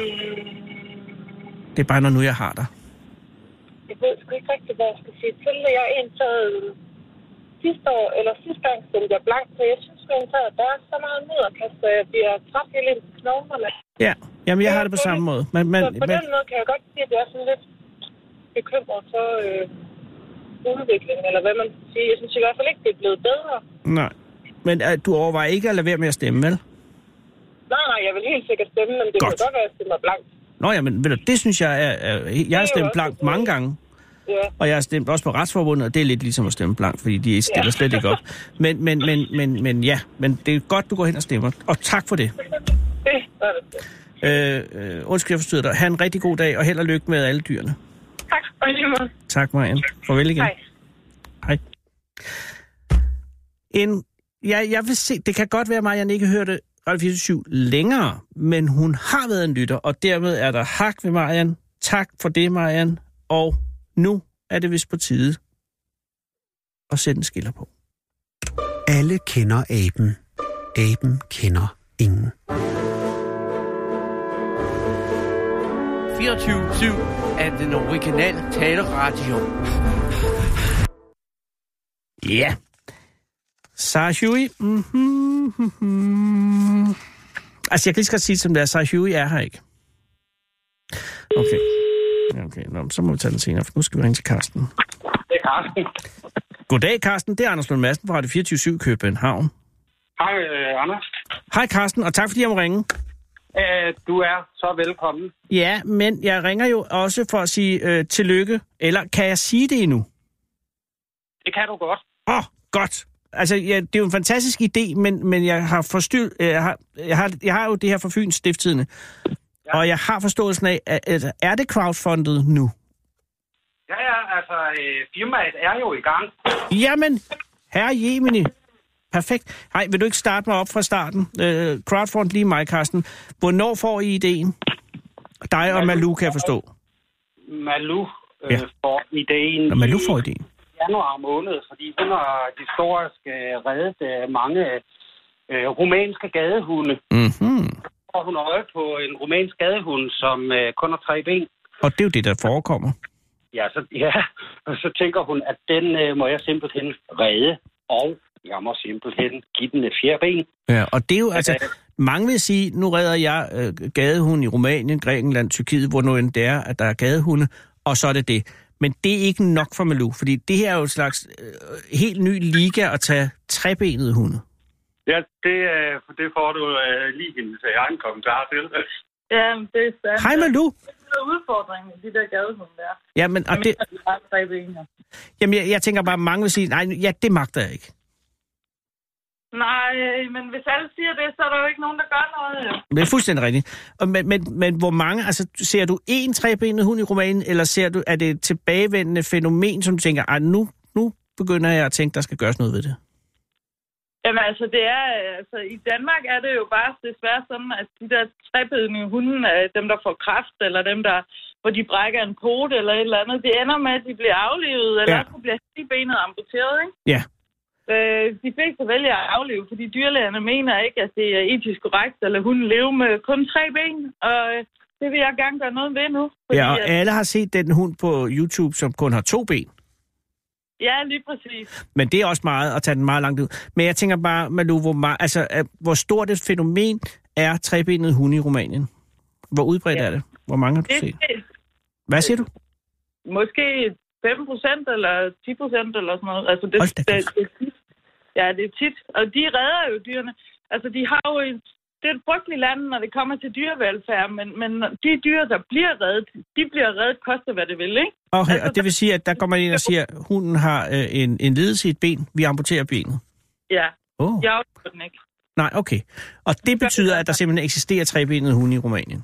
Det er bare, når nu jeg har dig. jeg ved sgu ikke rigtig, hvad jeg skal sige til. Jeg er indtaget sidste år, eller sidste gang stemte jeg blank, så jeg synes at der er så meget mudderkast, at jeg bliver træt helt ind knoglerne. Ja, jamen jeg har det på samme måde. Men, men, Så på men, den måde kan jeg godt sige, at jeg er sådan lidt bekymret for øh, udviklingen, eller hvad man skal sige. Jeg synes i hvert fald ikke, det er blevet bedre. nej. Men øh, du overvejer ikke at lade være med at stemme, vel? Nej, nej, jeg vil helt sikkert stemme, men det Godt. kan godt være, at jeg stemmer blankt. Nå ja, men ved du, det synes jeg er... er jeg har stemt blankt mange gange. Ja. Og jeg har stemt også på retsforbundet, og det er lidt ligesom at stemme blankt, fordi de stiller Ja. slet ikke op. Men, men, men, men, men ja, men det er godt, du går hen og stemmer. Og tak for det. Det var det. Øh, øh, undskyld, jeg forstyrrede dig. Ha' en rigtig god dag, og held og lykke med alle dyrene. Tak, og lige måde. Tak, Marianne. Farvel igen. Hej. Hej. En, ja, jeg vil se, det kan godt være, at Marianne ikke hørte Radio 24 længere, men hun har været en lytter, og dermed er der hak ved Marianne. Tak for det, Marianne. Og nu er det vist på tide at sætte en skiller på. Alle kender aben. Aben kender ingen. 24-7 af den originale taleradio. Ja. Sarah Huey. Mm-hmm, mm-hmm. Altså, jeg kan lige så godt sige det, som det er. Sarah Huey er her ikke. Okay. Okay, Nå, så må vi tage den senere, for nu skal vi ringe til Karsten. Det er Carsten. Goddag, Karsten. Det er Anders Lund Madsen fra Radio 24 København. Hej, øh, Anders. Hej, Karsten, og tak fordi jeg må ringe. Øh, du er så velkommen. Ja, men jeg ringer jo også for at sige øh, tillykke. Eller kan jeg sige det endnu? Det kan du godt. Åh, oh, godt. Altså, ja, det er jo en fantastisk idé, men, men jeg har forstyr, øh, jeg, har, jeg, har, jeg har jo det her for Fyns Stifttidende. Ja. Og jeg har forståelsen af, at, er det crowdfundet nu? Ja, ja, altså, øh, firmaet er jo i gang. Jamen, herre Jemini. Perfekt. Hej, vil du ikke starte mig op fra starten? Øh, crowdfund lige mig, Carsten. Hvornår får I ideen? Dig og Malou, kan jeg forstå. Malou øh, Ja. får ideen Når Malou i får ideen. januar måned, fordi hun har historisk øh, reddet øh, mange øh, romanske gadehunde. Mm-hmm. Og hun øje på en romansk gadehund, som øh, kun har tre ben. Og det er jo det, der forekommer. Ja, så, ja, og så tænker hun, at den øh, må jeg simpelthen redde, og jeg må simpelthen give den et fjerde ben. Ja, og det er jo, altså, mange vil sige, nu redder jeg øh, gadehunde i Rumænien, Grækenland, Tyrkiet, hvor nu end det er, at der er gadehunde, og så er det det. Men det er ikke nok for Malou, fordi det her er jo et slags øh, helt ny liga at tage trebenede hunde. Ja, det, øh, det får du øh, lige hendes øh, egen kommentar til. Ja, det er sandt. Hej Malou! Det er udfordringen, de der gadehunde der. Ja, men, og det, de har tre ben her. jamen, jeg, jeg tænker bare, mange vil sige, nej, ja, det magter jeg ikke. Nej, men hvis alle siger det, så er der jo ikke nogen, der gør noget. Det er fuldstændig rigtigt. Og, men, men, men hvor mange, altså ser du én trebenet hund i Rumænien, eller ser du, er det et tilbagevendende fænomen, som du tænker, nu, nu begynder jeg at tænke, der skal gøres noget ved det? Jamen altså, det er, altså, i Danmark er det jo bare desværre sådan, at de der trebedende hunde, øh, dem der får kræft, eller dem der, hvor de brækker en pote eller et eller andet, det ender med, at de bliver aflevet, eller Ja. ja. så bliver benet amputeret, ikke? Ja. Øh, de fleste vælger at afleve, fordi dyrlægerne mener ikke, at det er etisk korrekt lade hunden leve med kun tre ben, og øh, det vil jeg gerne gøre noget ved nu. Fordi, Ja, og alle har set den hund på YouTube, som kun har to ben. Ja, lige præcis. Men det er også meget at tage den meget langt ud. Men jeg tænker bare, Malou, hvor, meget, altså, øh, hvor stort et fænomen er trebenet hunde i Rumænien? Hvor udbredt Ja. er det? Hvor mange har du Det set? Hvad siger du? måske 5 procent eller 10 procent eller sådan noget. Altså, det, det, det, er tit. Ja, det er tit. Og de redder jo dyrene. Altså, de har jo en, det er et frygteligt land, når det kommer til dyrevelfærd, men, men de dyr, der bliver reddet, de bliver reddet, koster hvad det vil, ikke? Okay, Altså, og det vil sige, at der kommer ind og siger, at hunden har øh, en, en lidelse i et ben, vi amputerer benet. Ja, Oh. Jeg aflever den ikke. Nej, okay. Og det betyder, at der simpelthen eksisterer trebenede hunde i Rumænien.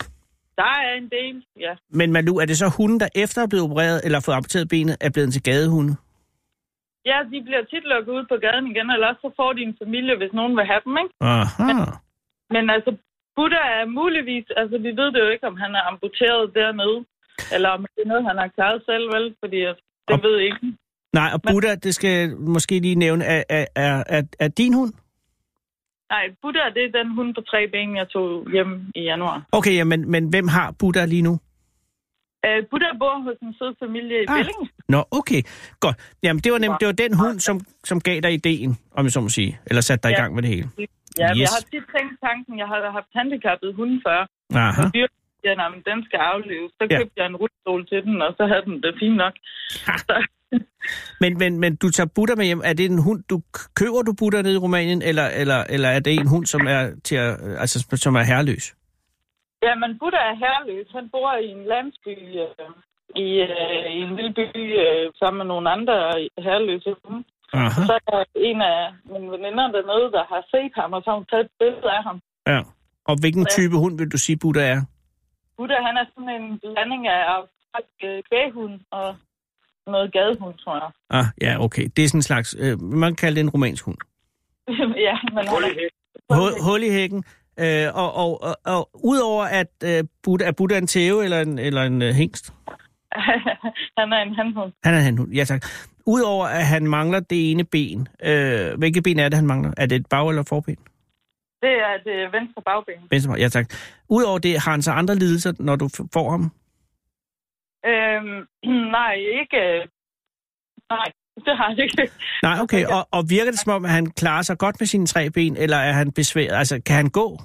Der er en del, ja. Men Malu, er det så hunden, der efter er blevet opereret eller fået amputeret benet, er blevet til gadehunde? Ja, de bliver tit lukket ud på gaden igen, eller også så får de en familie, hvis nogen vil have dem, ikke? Aha. Men altså, Buddha er muligvis, altså vi ved det jo ikke, om han er amputeret dernede, eller om det er noget, han har klaret selv, vel? Fordi det Og- ved jeg ikke. Nej, og Buddha, det skal måske lige nævne, er, er, er, er, er din hund? Nej, Buddha, det er den hund på tre ben, jeg tog hjem i januar. Okay, ja, men, men hvem har Buddha lige nu? Uh, Buddha bor hos en sød familie i Ah. Billing. Nå, okay. Godt. Jamen, det var, nemt, det var den hund, som, som gav dig ideen, om jeg så må sige. Eller satte dig i Ja. gang med det hele. Ja, yes. Jeg har tit tænkt tanken, jeg har haft handicappede hunde før. Aha. Og dyr, ja, nej, men den skal afleves. Så Ja. købte jeg en rullestol til den, og så havde den det fint nok. Så, Men, men, men du tager Buddha med hjem. Er det en hund, du køber du Buddha nede i Rumænien, eller, eller, eller er det en hund, som er, til at, altså, som er herreløs? ja, men Buddha er herreløs. Han bor i en landsby, øh, i, øh, i en lille by, øh, sammen med nogle andre herreløse hunde. Aha. Så er der en af mine veninder dernede, der har set ham, og så har hun taget et billede af ham. Ja. Og hvilken type hund vil du sige, Buddha er? Buddha, han er sådan en blanding af australsk øh, kvæghund og noget gadehund, tror jeg. Ah, ja, okay. Det er sådan en slags, øh, man kan kalde det en romansk hund. ja, men han er... Hul, hul i hækken. Øh, og, og, og, og udover at øh, Buddha, er Buddha en tæve eller en, eller en øh, hængst? han er en handhund. Han er en hund, ja tak. Udover at han mangler det ene ben, øh, hvilket ben er det, han mangler? Er det et bag- eller forben? Det er det venstre bagben. Venstre, ja tak. Udover det, har han så andre lidelser, når du får ham? Øhm, nej, ikke... øh, Nej, det har jeg ikke. Nej, okay. Og, og virker det som om, at han klarer sig godt med sine tre ben, eller er han besværet? Altså, kan han gå?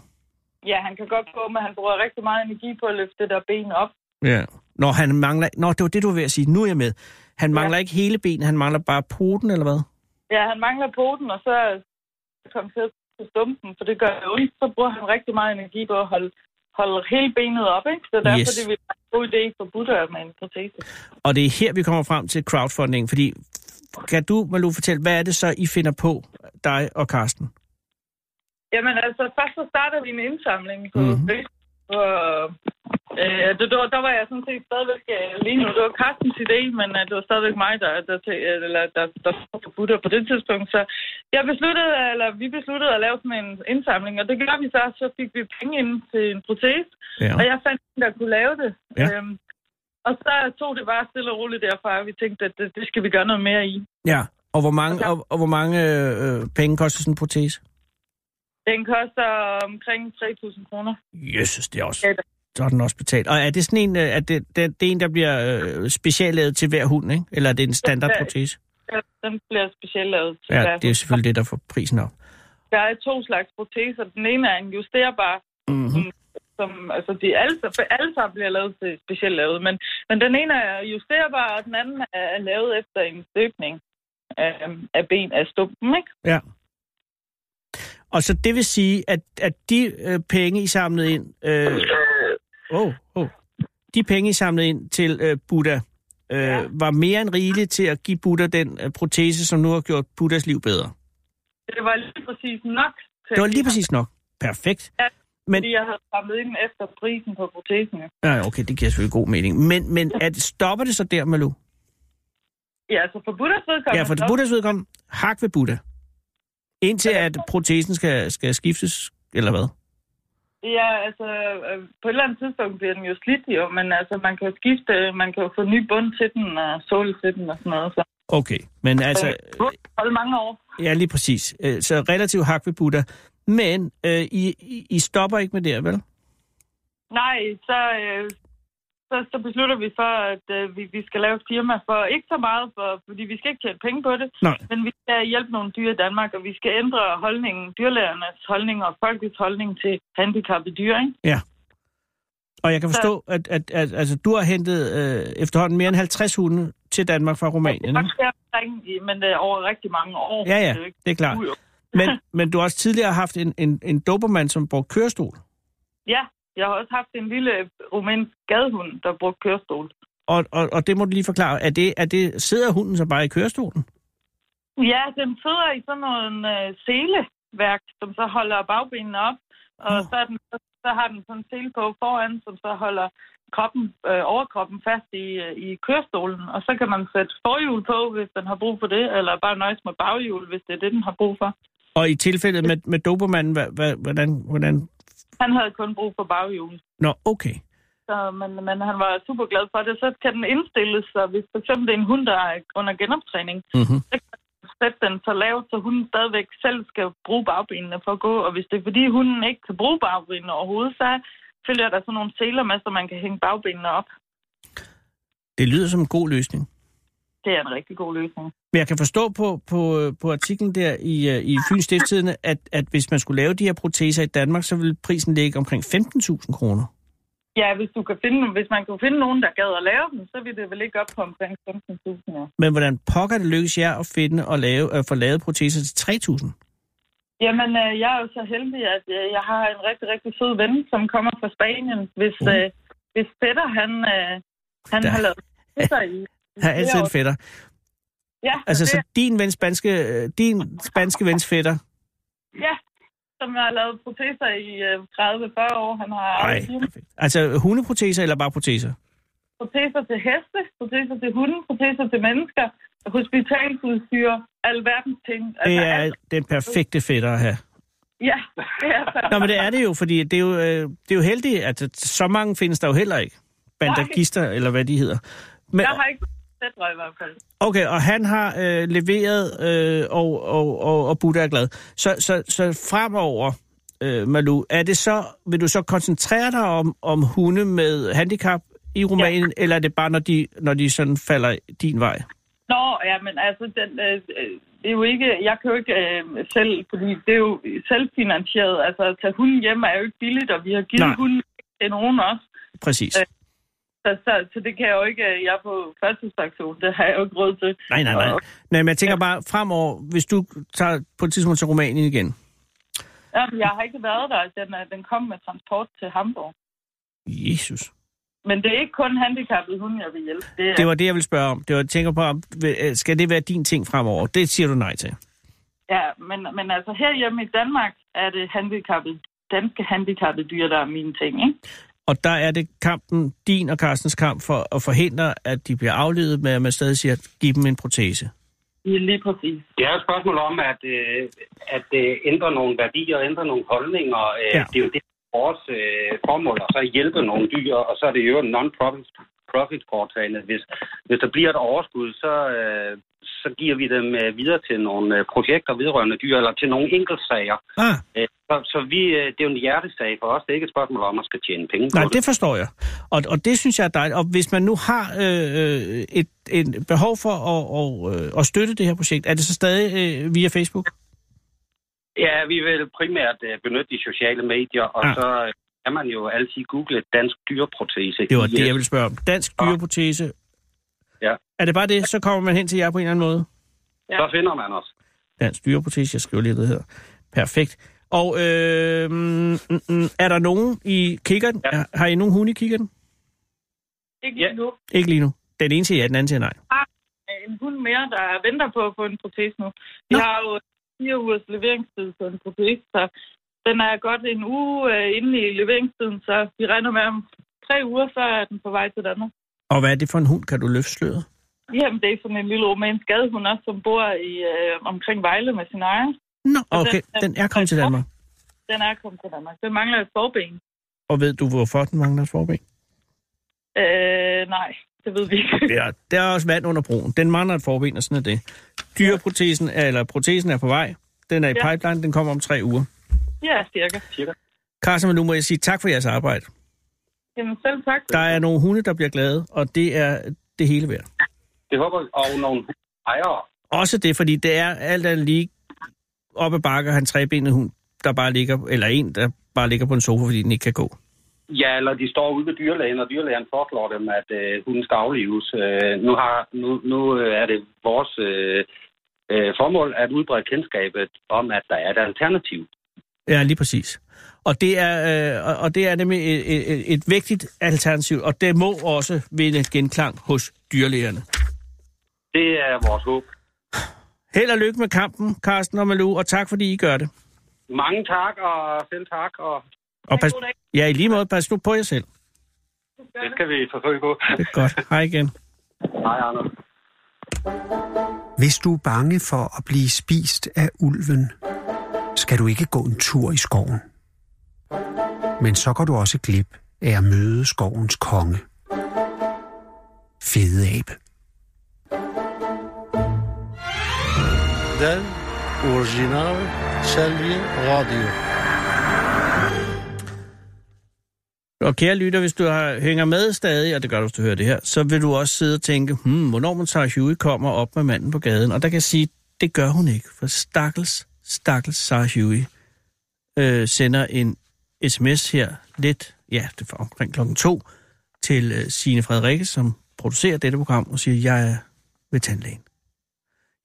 Ja, han kan godt gå, men han bruger rigtig meget energi på at løfte det der ben op. Ja. Når han mangler... Nå, det var det, du var ved at sige. Nu er jeg med. Han mangler ikke hele benet, han mangler bare poten, eller hvad? Ja, han mangler poten, og så kom til at stumpen, for det gør ondt. Så bruger han rigtig meget energi på at holde, holde hele benet op, ikke? Så derfor Yes. det vil være en god idé for Buddha med en protese. Og det er her, vi kommer frem til crowdfunding, fordi kan du, Malu, fortælle, hvad er det så, I finder på, dig og Karsten? Jamen altså, først så startede vi en indsamling på Mhm. mm-hmm. Facebook. Øh, det, der, der var jeg sådan set stadigvæk øh, lige nu. Det var Carstens idé, men øh, det var stadigvæk mig, der, der, der, eller, der, der for Buddha på det tidspunkt. Så jeg besluttede, eller vi besluttede at lave sådan en indsamling, og det gjorde vi så. Så fik vi penge ind til en protese, Ja. og jeg fandt en, der kunne lave det. Ja. Øhm, og så tog det bare stille og roligt derfra, og vi tænkte, at det, det skal vi gøre noget mere i. Ja. Og hvor mange, og, og hvor mange øh, penge koster sådan en protese? Den koster omkring 3.000 kroner. Jesus, det er også... Ja, Så den også betalt. Og er det sådan en, øh, er det, det, det er en, der bliver øh, speciallavet til hver hund, ikke? Eller er det en standardprotese? Ja, Den bliver specielt lavet til hver Ja, det er selvfølgelig det, der får prisen op. Der er to slags proteser. Den ene er en justerbar, Mm-hmm. som altså de alle, for alle sammen bliver lavet til specielt lavet. Men, men den ene er justerbar, og den anden er, er lavet efter en støbning af, af ben af stumpen, ikke? Ja. Og så det vil sige, at, at de øh, penge, I samlede ind... Øh, oh, oh, de penge, I samlede ind til øh, Buddha, øh, ja. var mere end rigeligt til at give Buddha den øh, protese, som nu har gjort Buddhas liv bedre. Det var lige præcis nok. Til Det var lige præcis nok. Perfekt. Ja, Men, Fordi jeg havde samlet ind efter prisen på protesen. ja. okay, det giver selvfølgelig god mening. Men, men at, stopper det så der, Malu? Ja, altså for Buddhas vedkommende... Ja, for så- Buddhas vedkommende, hak ved Buddha. Indtil at protesen skal, skal skiftes, eller hvad? Ja, altså øh, på et eller andet tidspunkt bliver den jo slidt jo, men altså man kan jo skifte, man kan jo få ny bund til den og såle til den og sådan noget. Så Okay, men altså, øh, holde mange år. ja, lige præcis. Øh, Så relativt hak ved Buddha. Men øh, I, I- I stopper ikke med det, vel? Nej, så, øh, så, så beslutter vi for, at øh, vi, vi skal lave et firma for ikke så meget, for, fordi vi skal ikke tjene penge på det, Nej. men vi skal hjælpe nogle dyr i Danmark, og vi skal ændre holdningen, dyrlægernes holdning og folkets holdning til handicappede dyr, ikke? Ja. Og jeg kan forstå, at, at, at altså, du har hentet øh, efterhånden mere end 50 hunde til Danmark fra Rumænien. Det Ikke? er omkring, i- men det er over rigtig mange år. Ja, ja, Det er ikke- det er klart. Men, men du har også tidligere haft en, en, en dobermand, som brugte kørestol. Ja, jeg har også haft en lille rumænsk gadehund, der brugte kørestol. Og, og, og det må du lige forklare. Er det, er det, sidder hunden så bare i kørestolen? Ja, den sidder i sådan en øh, sele, værk, som så holder bagbenene op, og Nå. så, er den, så har den sådan en sele på foran, som så holder kroppen, øh, overkroppen fast i, øh, i kørestolen, og så kan man sætte forhjul på, hvis den har brug for det, eller bare nøjes med baghjul, hvis det er det, den har brug for. Og i tilfældet med, med Dobermann, hvordan, hvordan... Han havde kun brug for baghjul. Nå, okay. Så, men, men han var super glad for det. Så kan den indstilles, så hvis for eksempel det er en hund, der er under genoptræning, Mm-hmm. så kan man sætte den så lavt, så hunden stadigvæk selv skal bruge bagbenene for at gå. Og hvis det er fordi hunden ikke kan bruge bagbenene overhovedet, så følger der sådan nogle seler med, så man kan hænge bagbenene op. Det lyder som en god løsning. Det er en rigtig god løsning. Men jeg kan forstå på, på, på artiklen der i, øh, i Fyns Stiftstidende, at, at hvis man skulle lave de her proteser i Danmark, så ville prisen ligge omkring 15.000 kroner. Ja, hvis, du kan finde, hvis man kan finde nogen, der gad at lave dem, så vil det vel ikke op på omkring 15.000 ja. Men hvordan pokker det lykkes jer at finde og lave, at få lavet proteser til 3.000? Jamen, øh, jeg er jo så heldig, at øh, jeg har en rigtig, rigtig sød ven, som kommer fra Spanien. Hvis, Mm. øh, hvis Peter, han, øh, han Der- har lavet proteser i... Jeg har altid en fætter. Ja, Altså, det, så din, ven spanske, øh, din spanske vens fætter, ja, som har lavet proteser i øh, 30-40 år. Han har Ej. Altså hundeproteser eller bare proteser? proteser til heste, proteser til hunde, proteser til mennesker, hospitalsudstyr, alverdens ting. Det er alt- den perfekte fætter at have. Ja, det er så. Nå, men det er det jo, fordi det er jo, øh, det er jo heldigt, at så mange findes der jo heller ikke. Bandagister, eller hvad de hedder. Men, Jeg har ikke set i hvert fald. okay, og han har øh, leveret, øh, og, og, og, og Buddha er glad. Så, så, så fremover, øh, Malu, er det så, vil du så koncentrere dig om, om hunde med handicap i Rumænien, ja. eller er det bare, når de, når de sådan falder din vej? Nå, ja, men altså, den, øh, det er jo ikke, jeg kan jo ikke øh, selv, fordi det er jo selvfinansieret. Altså, at tage hunden hjem er jo ikke billigt, og vi har givet Nej. hunden til nogen også. Præcis. Øh. Så, så, så det kan jeg jo ikke, øh, jeg er på førtidspension, det har jeg jo ikke råd til. Nej, nej, nej. Nej, men jeg tænker bare fremover, hvis du tager på et tidspunkt til Rumænien igen. Ja, jeg har ikke været der, den, er- den kom med transport til Hamburg. Jesus. Men det er ikke kun handicappede hunde, jeg vil hjælpe. Det er, Det var det, jeg ville spørge om. Det var, jeg tænker på, om, øh, skal det være din ting fremover? Det siger du nej til. Ja, men, men altså herhjemme i Danmark er det handicappede, danske handicappede dyr, der er mine ting, ikke? Og der er det kampen, din og Carstens kamp for at forhindre, at de bliver aflevet med, at man stadig siger, at give dem en protese. Ja, lige præcis. Det er et spørgsmål om at, øh, at øh, ændre nogle værdier, ændre nogle holdninger. Øh, Ja. Det er jo det, vores øh, formål, og så hjælpe nogle dyr, og så er det jo en non-profit profit foretagende. Hvis, hvis der bliver et overskud, så, øh, så giver vi dem øh, videre til nogle øh, projekter vedrørende dyr, eller til nogle enkeltsager. Ah, Øh, så så vi, øh, det er jo en hjertesag for os. Det er ikke et spørgsmål om, at man skal tjene penge nej, på det. det forstår jeg. Og, og det synes jeg er dejligt. Og hvis man nu har øh, øh, et, et behov for at, og, øh, at støtte det her projekt, er det så stadig øh, via Facebook? Ja, vi vil primært øh, benytte de sociale medier, og Ah. så øh, kan man jo altid google dansk dyreprotese. Det var det, jeg ville spørge om. Dansk Ah. dyreprotese. Ja. Er det bare det, så kommer man hen til jer på en eller anden måde? Så finder man os. Dansk dyreprotese, jeg skriver lige, det hedder. Perfekt. Og øh, mm, mm, er der nogen i kikkeren? Ja. Ja. Har I nogen hunde i kikkerten? Ikke Ja. lige nu. Ikke lige nu. Den ene siger ja, den anden siger nej. En hund mere, der venter på at få en protese nu. Vi Nå. har jo fire ugers leveringstid på en protese, så den er godt en uge øh, inde i leveringstiden, så vi regner med om tre uger, så er den på vej til Danmark. Og hvad er det for en hund? Kan du løfte sløret? Jamen, det er sådan en lille romansk gadehund også, som bor i, øh, omkring Vejle med sin ejer. Nå, okay. Den er kommet til Danmark. Den er kommet til Danmark. Den mangler et forben. Og ved du, hvorfor den mangler et forben? Øh, nej, det ved vi ikke. Ja, der er også vand under broen. Den mangler et forben, og sådan er det. Dyreprotesen, eller protesen er på vej. Den er i Ja. pipeline, den kommer om tre uger. Ja, cirka. Cirka. Carsten, nu må jeg sige tak for jeres arbejde. Jamen, selv tak. Der er nogle hunde, der bliver glade, og det er det hele værd. Det håber vi. Og nogle ejere. Også det, fordi det er alt andet lige op ad bakke, han trebenet hund, der bare ligger, eller en, der bare ligger på en sofa, fordi den ikke kan gå. Ja, eller de står ude ved dyrlægen, og dyrlægen foreslår dem, at øh, hunden skal aflives. Øh, nu, har, nu, nu øh, er det vores øh, øh, formål at udbrede kendskabet om, at der er et alternativ. Ja, lige præcis. Og det er, øh, og- og det er nemlig et, et, et vigtigt alternativ, og det må også vinde genklang hos dyrlægerne. Det er vores håb. Held og lykke med kampen, Carsten og Malou, og tak fordi I gør det. Mange tak, og selv tak, og Og pas, ja, i lige måde, pas nu på jer selv. det skal vi forsøge på. Det er godt. Hej igen. Hej, Anders. Hvis du er bange for at blive spist af ulven, skal du ikke gå en tur i skoven. Men så går du også glip af at møde skovens konge. Fede abe. Den original Selvi Radio. Og kære lytter, hvis du har, hænger med stadig, og det gør du, hvis du hører det her, så vil du også sidde og tænke, hmm, hvornår man tager Huey kommer op med manden på gaden. Og der kan jeg sige, det gør hun ikke, for stakkels, stakkels Sarah Huey øh, sender en sms her lidt, ja, det var omkring klokken to, til øh, Signe Frederikke, som producerer dette program, og siger, jeg er ved tandlægen.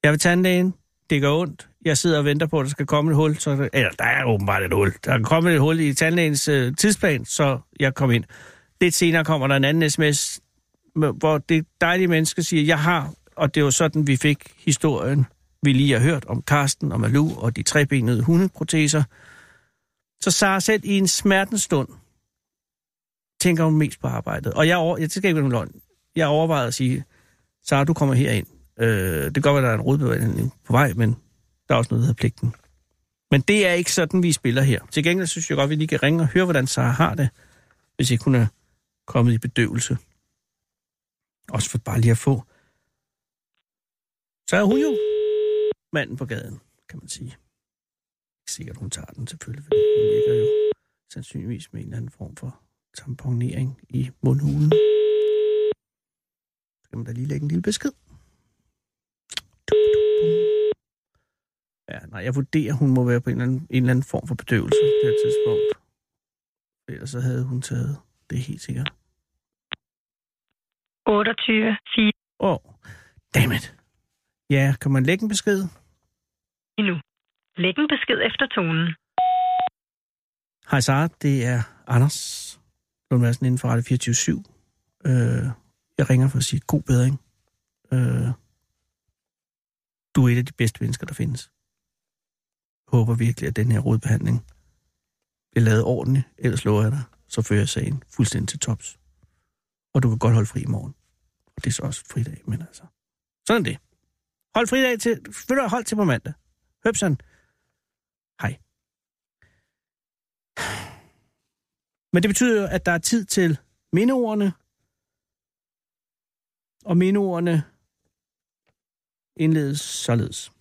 Jeg er ved tandlægen, det gør ondt, jeg sidder og venter på, at der skal komme et hul, så, eller der er åbenbart et hul. Der er kommet et hul i tandlægens øh, tidsplan, så jeg kom ind. Lidt senere kommer der en anden sms, hvor det dejlige menneske siger, jeg har, og det var sådan, vi fik historien, vi lige har hørt om Karsten og Malu og de trebenede hundeproteser. Så Sara selv i en smertens stund tænker hun mest på arbejdet. Og jeg, over, jeg skal ikke være nogen løgn. Jeg overvejede at sige, Sara, du kommer herind. Øh, det kan godt være, der er en rodbevægning på vej, men der er også noget, der hedder pligten. Men det er ikke sådan, vi spiller her. Til gengæld synes jeg godt, at vi lige kan ringe og høre, hvordan Sara har det, hvis ikke hun er kommet i bedøvelse. Også for bare lige at få. Så er hun jo manden på gaden, kan man sige. Ikke sikkert, hun tager den selvfølgelig, fordi hun ligger jo sandsynligvis med en eller anden form for tamponering i mundhulen. Så kan man da lige lægge en lille besked. Ja, nej, jeg vurderer, hun må være på en eller anden, en eller anden form for bedøvelse på det her tidspunkt. Ellers så havde hun taget det helt sikkert. 28, 4 Åh, oh, dammit. Ja, kan man lægge en besked? nu. Læg en besked efter tonen. Hej Sara, det er Anders Lund Madsen inden for Radio 24 øh, Jeg ringer for at sige god bedring. Øh, du er et af de bedste mennesker, der findes. Jeg håber virkelig, at den her rodbehandling bliver lavet ordentligt, ellers lover jeg dig, så fører jeg sagen fuldstændig til tops. Og du kan godt holde fri i morgen. Og det er så også fridag, men altså. Sådan det. Hold fridag til, vil du hold til på mandag. Høbsen. Hej. Men det betyder jo, at der er tid til mindeordene. Og mindeordene indledes således.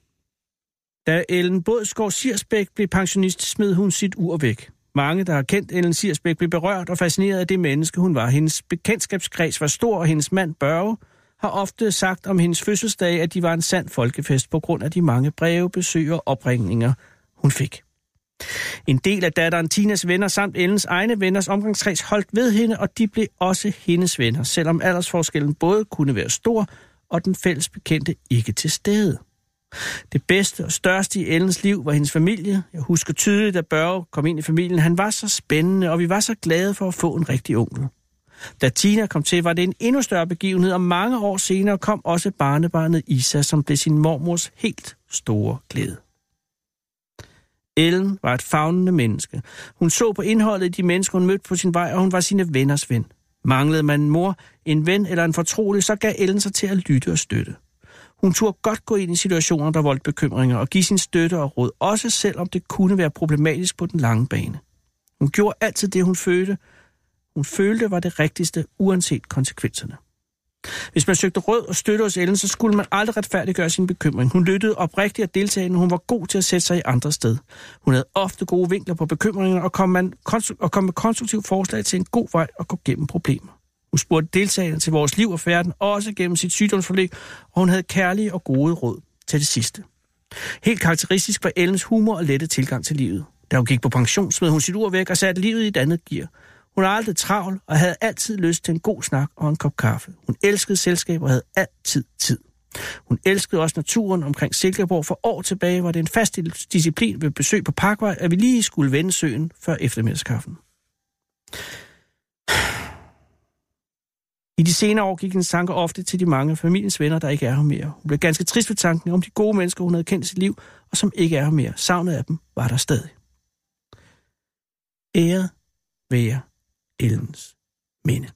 Da Ellen Bådsgaard Sirsbæk blev pensionist, smed hun sit ur væk. Mange, der har kendt Ellen Sirsbæk, blev berørt og fascineret af det menneske, hun var. Hendes bekendtskabskreds var stor, og hendes mand Børge har ofte sagt om hendes fødselsdag, at de var en sand folkefest på grund af de mange breve, besøg og opringninger, hun fik. En del af datteren Tinas venner samt Ellens egne venners omgangskreds holdt ved hende, og de blev også hendes venner, selvom aldersforskellen både kunne være stor, og den fælles bekendte ikke til stede. Det bedste og største i Ellens liv var hendes familie. Jeg husker tydeligt, at Børge kom ind i familien. Han var så spændende, og vi var så glade for at få en rigtig onkel. Da Tina kom til, var det en endnu større begivenhed, og mange år senere kom også barnebarnet Isa, som blev sin mormors helt store glæde. Ellen var et fagnende menneske. Hun så på indholdet i de mennesker, hun mødte på sin vej, og hun var sine venners ven. Manglede man en mor, en ven eller en fortrolig, så gav Ellen sig til at lytte og støtte. Hun turde godt gå ind i situationer, der voldte bekymringer, og give sin støtte og råd, også selvom det kunne være problematisk på den lange bane. Hun gjorde altid det, hun følte. Hun følte var det rigtigste, uanset konsekvenserne. Hvis man søgte råd og støtte hos Ellen, så skulle man aldrig retfærdiggøre sin bekymring. Hun lyttede oprigtigt og deltagende, hun var god til at sætte sig i andre sted. Hun havde ofte gode vinkler på bekymringer og kom, man, og kom med konstruktive forslag til en god vej at gå gennem problemer. Hun spurgte deltagerne til vores liv og færden, også gennem sit sygdomsforløb, og hun havde kærlige og gode råd til det sidste. Helt karakteristisk var Ellens humor og lette tilgang til livet. Da hun gik på pension, smed hun sit ur væk og satte livet i et andet gear. Hun var aldrig travl og havde altid lyst til en god snak og en kop kaffe. Hun elskede selskab og havde altid tid. Hun elskede også naturen omkring Silkeborg. For år tilbage var det en fast disciplin ved besøg på Parkvej, at vi lige skulle vende søen før eftermiddagskaffen. I de senere år gik hendes tanker ofte til de mange af familiens venner, der ikke er her mere. Hun blev ganske trist ved tanken om de gode mennesker, hun havde kendt i sit liv, og som ikke er her mere. Savnet af dem var der stadig. Ære være Ellens minde.